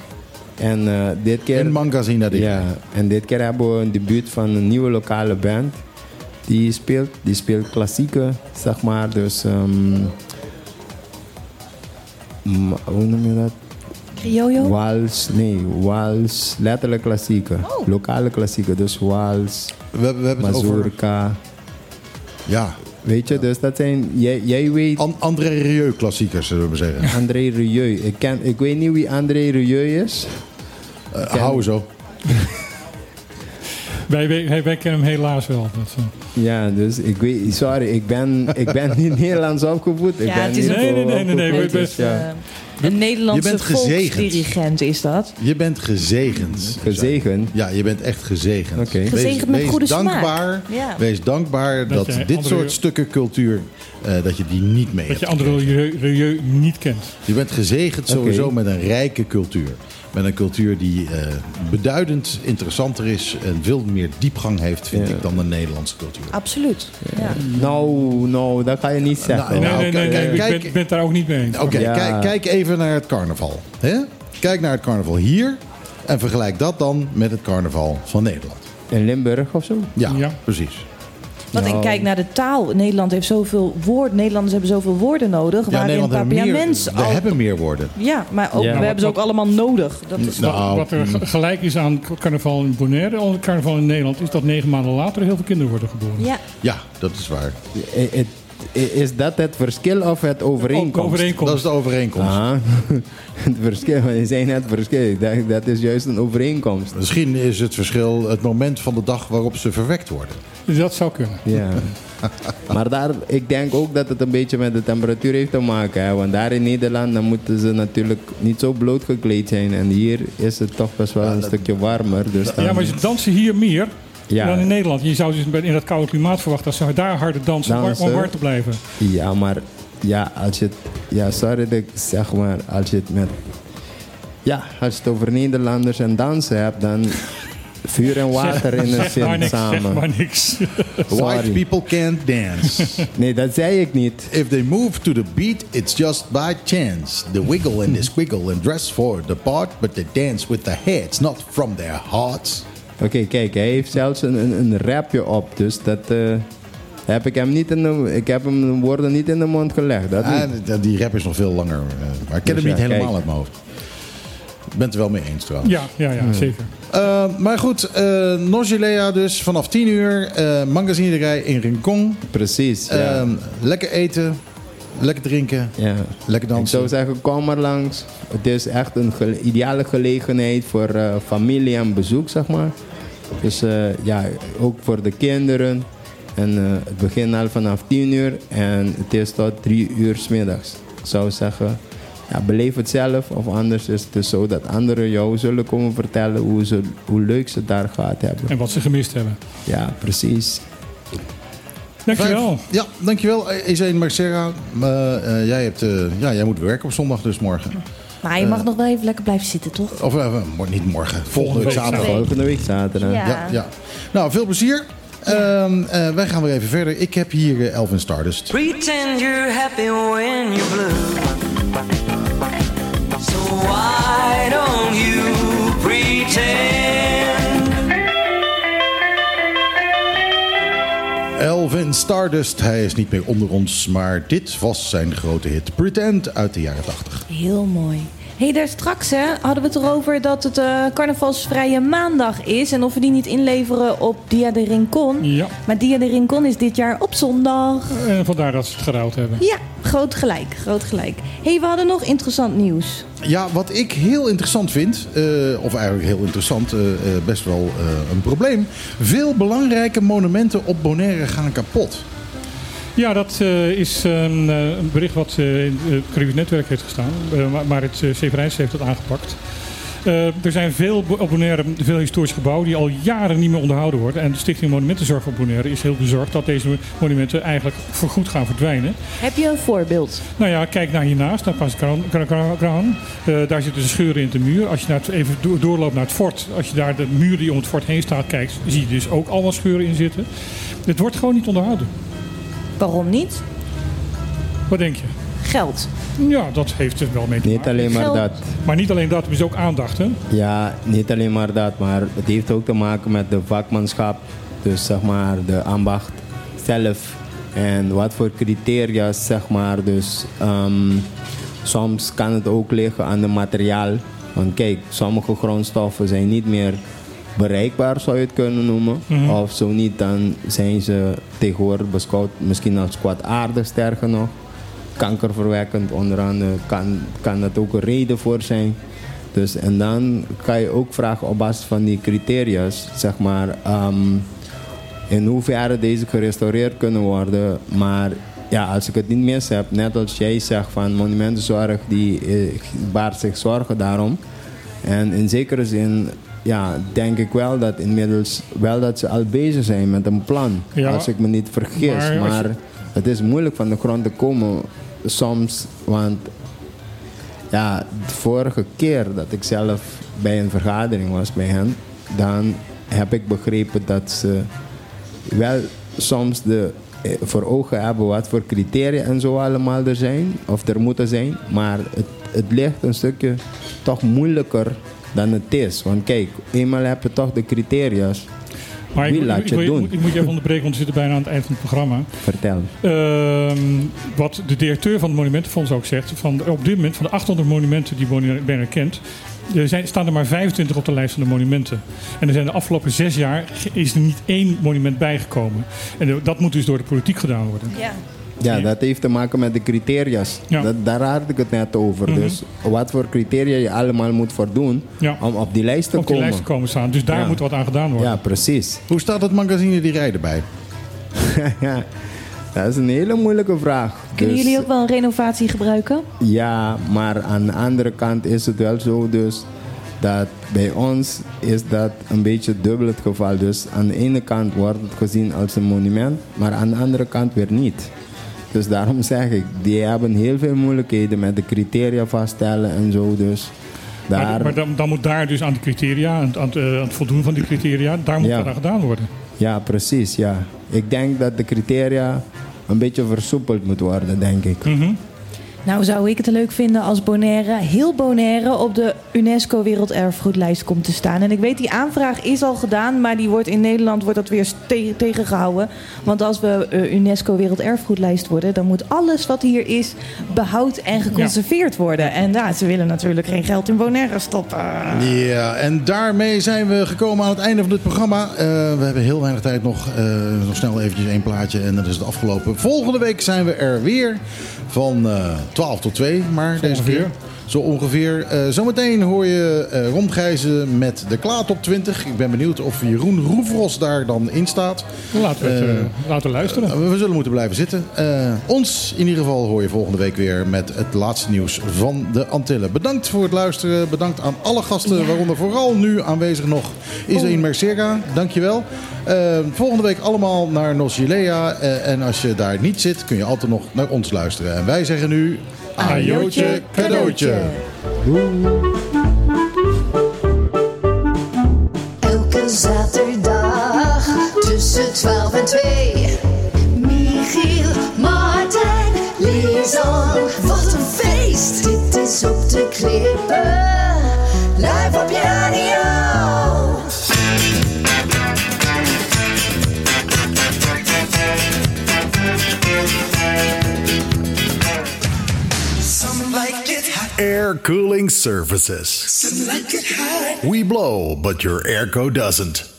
En eh, dit keer... In Mangazina dit. Ja, en dit keer hebben we een debuut van een nieuwe lokale band. Die speelt, die speelt klassieke, zeg maar. Dus, ehm, hoe noem je dat? Criollo? Wals, nee, wals, letterlijk klassieke. Lokale klassieke, dus wals, We, hebben- we hebben het over... mazurka. Ja, Weet je, dus dat zijn... Jij, jij weet... André Rieu klassiekers, zullen we maar zeggen. André Rieu. Ik, ken, ik weet niet wie André Rieu is. Uh, hou zo. wij, wij, wij kennen hem helaas wel. Dat, uh. Ja, dus ik weet... Sorry, ik ben, ik ben niet Nederlands opgevoed. Ik Ja, ben het is niet Nee, nee, nee, nee, we- dus ja. Een Nederlandse Je volksdirigent is dat. Je bent gezegend. Gezegend? Ja, je bent echt gezegend. Oké. Wees- Gezegend met wees goede smaak. dankbaar, Ja. Wees dankbaar dat, Dat dit andere- soort stukken cultuur, eh, dat je die niet mee Dat hebt. je André Rieu, Rieu niet kent. Je bent gezegend sowieso met een rijke cultuur. Met een cultuur die eh, beduidend interessanter is en veel meer diepgang heeft, vind Ja. ik, dan de Nederlandse cultuur. Absoluut. Ja. Nou, nou, dat ga je niet zeggen. Nou, Nee, nee, nee, kijk, nee, ik ben, ben het daar ook niet mee eens. Oké, Ja. kijk, kijk even naar het carnaval. Hè? Kijk naar het carnaval hier en vergelijk dat dan met het carnaval van Nederland. In Limburg of zo? Ja, Ja. precies. Want ik Nou. kijk naar de taal. Nederland heeft zoveel woorden. Nederlanders hebben zoveel woorden nodig. Ja, waarin papiaments we al... hebben meer woorden. Ja, maar ook, Ja. we hebben ze ook allemaal nodig. Dat is Nou, wat, wat er ge- gelijk is aan carnaval in Bonaire en het carnaval in Nederland... is dat negen maanden later heel veel kinderen worden geboren. ja. Ja, dat is waar. It- i- Is dat het verschil of het overeenkomst? Dat is de overeenkomst. Ah, het verschil, je zei net verschil. Dacht, dat is juist een overeenkomst. Misschien is het verschil het moment van de dag waarop ze verwekt worden. Dus dat zou kunnen. Ja. Maar daar, ik denk ook dat het een beetje met de temperatuur heeft te maken. Hè? Want daar in Nederland dan moeten ze natuurlijk niet zo bloot gekleed zijn. En hier is het toch best wel een stukje warmer. Dus dan, Ja, maar ze dansen hier meer Ja. dan in Nederland. Je zou dus in dat koude klimaat verwachten dat ze daar harder dansen, om- Dansen. om warm te blijven. Ja, maar ja, als je het, ja, sorry dat ik zeg maar, als je het met, ja, als je het over Nederlanders en dansen hebt, dan vuur en water in een maar zin niks, zeg samen. maar niks. White people can't dance. Nee, dat zei ik niet. If they move to the beat, it's just by chance. They wiggle and they squiggle and dress for the part, but they dance with their heads, not from their hearts. Oké, kijk, hij heeft zelfs een, een, een rapje op, dus dat eh, heb ik hem niet in de, ik heb hem de woorden niet in de mond gelegd. Dat Ah, niet. die- die rap is nog veel langer, eh, maar ik ken Dus hem niet ja, helemaal kijk. uit mijn hoofd. Ik ben het er wel mee eens trouwens. Ja, ja, ja zeker. Eh, maar goed, eh Nogilea dus vanaf 10 uur. eh magazinerij in Rincon. Precies, ja. Ehm, lekker eten, lekker drinken, ja. lekker Ik dansen. zou zeggen, kom maar langs. Het is echt een ideale gelegenheid voor eh, familie en bezoek, zeg maar. Dus eh, ja, ook voor de kinderen. En eh, het begint al vanaf 10 uur en het is tot 3 uur 's middags. Ik zou zeggen, ja, beleef het zelf. Of anders is het dus zo dat anderen jou zullen komen vertellen hoe, ze, hoe leuk ze daar gehad hebben. En wat ze gemist hebben. Ja, precies. Dankjewel. Ja, dankjewel. Ezeen Marcera. Eh, eh, jij, hebt, eh, ja, jij moet werken op zondag dus morgen. Maar je mag nog wel even lekker blijven zitten, toch? Of eh, niet morgen, volgende week zaterdag. Volgende week zaterdag. Ja. Ja, ja. Nou, veel plezier. Ehm, eh, wij gaan weer even verder. Ik heb hier eh, Elvin Stardust. Pretend you're happy when you're blue. So why don't you pretend? Elvin Stardust. Hij is niet meer onder ons, maar dit was zijn grote hit. Pretend uit de jaren 80. Heel mooi. Hé, hey, daar straks hè, hadden we het erover dat het eh, carnavalsvrije maandag is. En of we die niet inleveren op Dia de Rincon. Ja. Maar Dia de Rincon is dit jaar op zondag. En vandaar dat ze het gerouwd hebben. Ja, groot gelijk, groot gelijk. Hé, hey, we hadden nog interessant nieuws. Ja, wat ik heel interessant vind, eh, of eigenlijk heel interessant, eh, eh, best wel eh, een probleem. Veel belangrijke monumenten op Bonaire gaan kapot. Ja, dat eh, is een, eh, een bericht wat eh, in het Caribisch Netwerk heeft gestaan. Maar, het uh, heeft het aangepakt. Er zijn veel op Bonaire veel historische gebouwen die al jaren niet meer onderhouden worden. En de Stichting Monumentenzorg op Bonaire is heel bezorgd dat deze monumenten eigenlijk voorgoed gaan verdwijnen. Heb je een voorbeeld? Nou ja, kijk naar hiernaast, naar Paskraan. Uh, daar zitten scheuren in de muur. Als je naar het, even do- doorloopt naar het fort, als je daar de muur die om het fort heen staat kijkt, zie je dus ook allemaal scheuren in zitten. Het wordt gewoon niet onderhouden. Waarom niet? Wat denk je? Geld. Ja, dat heeft er wel mee te Niet maken. alleen maar Geld. dat. Maar niet alleen dat, er is ook aandacht, hè? Ja, niet alleen maar dat, maar het heeft ook te maken met de vakmanschap. Dus zeg maar de ambacht zelf. En wat voor criteria, zeg maar. Dus ehm, soms kan het ook liggen aan het materiaal. Want kijk, sommige grondstoffen zijn niet meer bereikbaar, zou je het kunnen noemen. Mhm. Of zo niet, dan zijn ze tegenwoordig beschouwd misschien als kwaadaardig, sterker nog. Kankerverwekkend, onder andere kan, kan dat ook een reden voor zijn. Dus, en dan kan je ook vragen op basis van die criteria's, zeg maar, ehm, in hoeverre deze gerestaureerd kunnen worden. Maar ja, als ik het niet mis heb, net als jij zegt van monumentenzorg, die eh, baart zich zorgen daarom. En in zekere zin, ja, denk ik wel dat inmiddels wel dat ze al bezig zijn met een plan. Ja, als ik me niet vergis. maar Maar, als je- het is moeilijk van de grond te komen soms, want ja, de vorige keer dat ik zelf bij een vergadering was bij hen, dan heb ik begrepen dat ze wel soms de, eh, voor ogen hebben wat voor criteria en zo allemaal er zijn, of er moeten zijn, maar het, het ligt een stukje toch moeilijker dan het is. Want kijk, eenmaal heb je toch de criteria's. Maar Wie ik, laat ik, je doen? Ik, ik moet je even onderbreken, want we zitten bijna aan het eind van het programma. Vertel. Ehm, wat de directeur van het Monumentenfonds ook zegt, van op dit moment van de 800 monumenten die Bonaire kent, er zijn, staan er maar 25 op de lijst van de monumenten. En er zijn de afgelopen zes jaar is er niet één monument bijgekomen. En dat moet dus door de politiek gedaan worden. Ja. Ja, dat heeft te maken met de criteria's. Ja. Dat, daar had ik het net over. Mhm. Dus wat voor criteria je allemaal moet voldoen Ja. om op die lijst te Op die komen. lijst te komen staan. Dus daar Ja. moet wat aan gedaan worden. Ja, precies. Hoe staat het magazine die rijden bij? ja, dat is een hele moeilijke vraag. Kunnen Dus, jullie ook wel een renovatie gebruiken? Ja, maar aan de andere kant is het wel zo dus dat bij ons is dat een beetje dubbel het geval. Dus aan de ene kant wordt het gezien als een monument, maar aan de andere kant weer niet. Dus daarom zeg ik, die hebben heel veel moeilijkheden met de criteria vaststellen en zo. Dus daar, Maar, maar dan, dan moet daar dus aan de criteria, aan, het- aan, het, eh, aan het voldoen van die criteria, daar moet Ja. aan gedaan worden. Ja, precies, ja. Ik denk dat de criteria een beetje versoepeld moet worden, denk ik. Mhm. Nou zou ik het leuk vinden als Bonaire, heel Bonaire, op de UNESCO Werelderfgoedlijst komt te staan. En ik weet, die aanvraag is al gedaan, maar die wordt in Nederland wordt dat weer te- tegengehouden. Want als we eh, UNESCO Werelderfgoedlijst worden, dan moet alles wat hier is behoud en geconserveerd worden. En ja, ze willen natuurlijk geen geld in Bonaire stoppen. Ja, en daarmee zijn we gekomen aan het einde van dit programma. Eh, we hebben heel weinig tijd nog. Eh, nog snel eventjes één plaatje en dan is het afgelopen. Volgende week zijn we er weer van eh 12 tot 2, maar deze keer. Zo ongeveer. Eh, zometeen hoor je eh Gijzen met de Klaar Top 20. Ik ben benieuwd of Jeroen Roefros daar dan in staat. Laten we het Eh, laten luisteren. Uh, we zullen moeten blijven zitten. Uh, ons in ieder geval hoor je volgende week weer met het laatste nieuws van de Antillen. Bedankt voor het luisteren. Bedankt aan alle gasten, waaronder vooral nu aanwezig nog Isaïn Mercega. Dankjewel. Uh, volgende week allemaal naar. Uh, en als je daar niet zit, kun je altijd nog naar ons luisteren. En wij zeggen nu... Ajootje, cadeautje. Elke zaterdag tussen 12 en 2. Michiel, Martijn, Lisan. Wat een feest! Dit is op de klippen. Air Cooling Services. We blow, but your airco doesn't.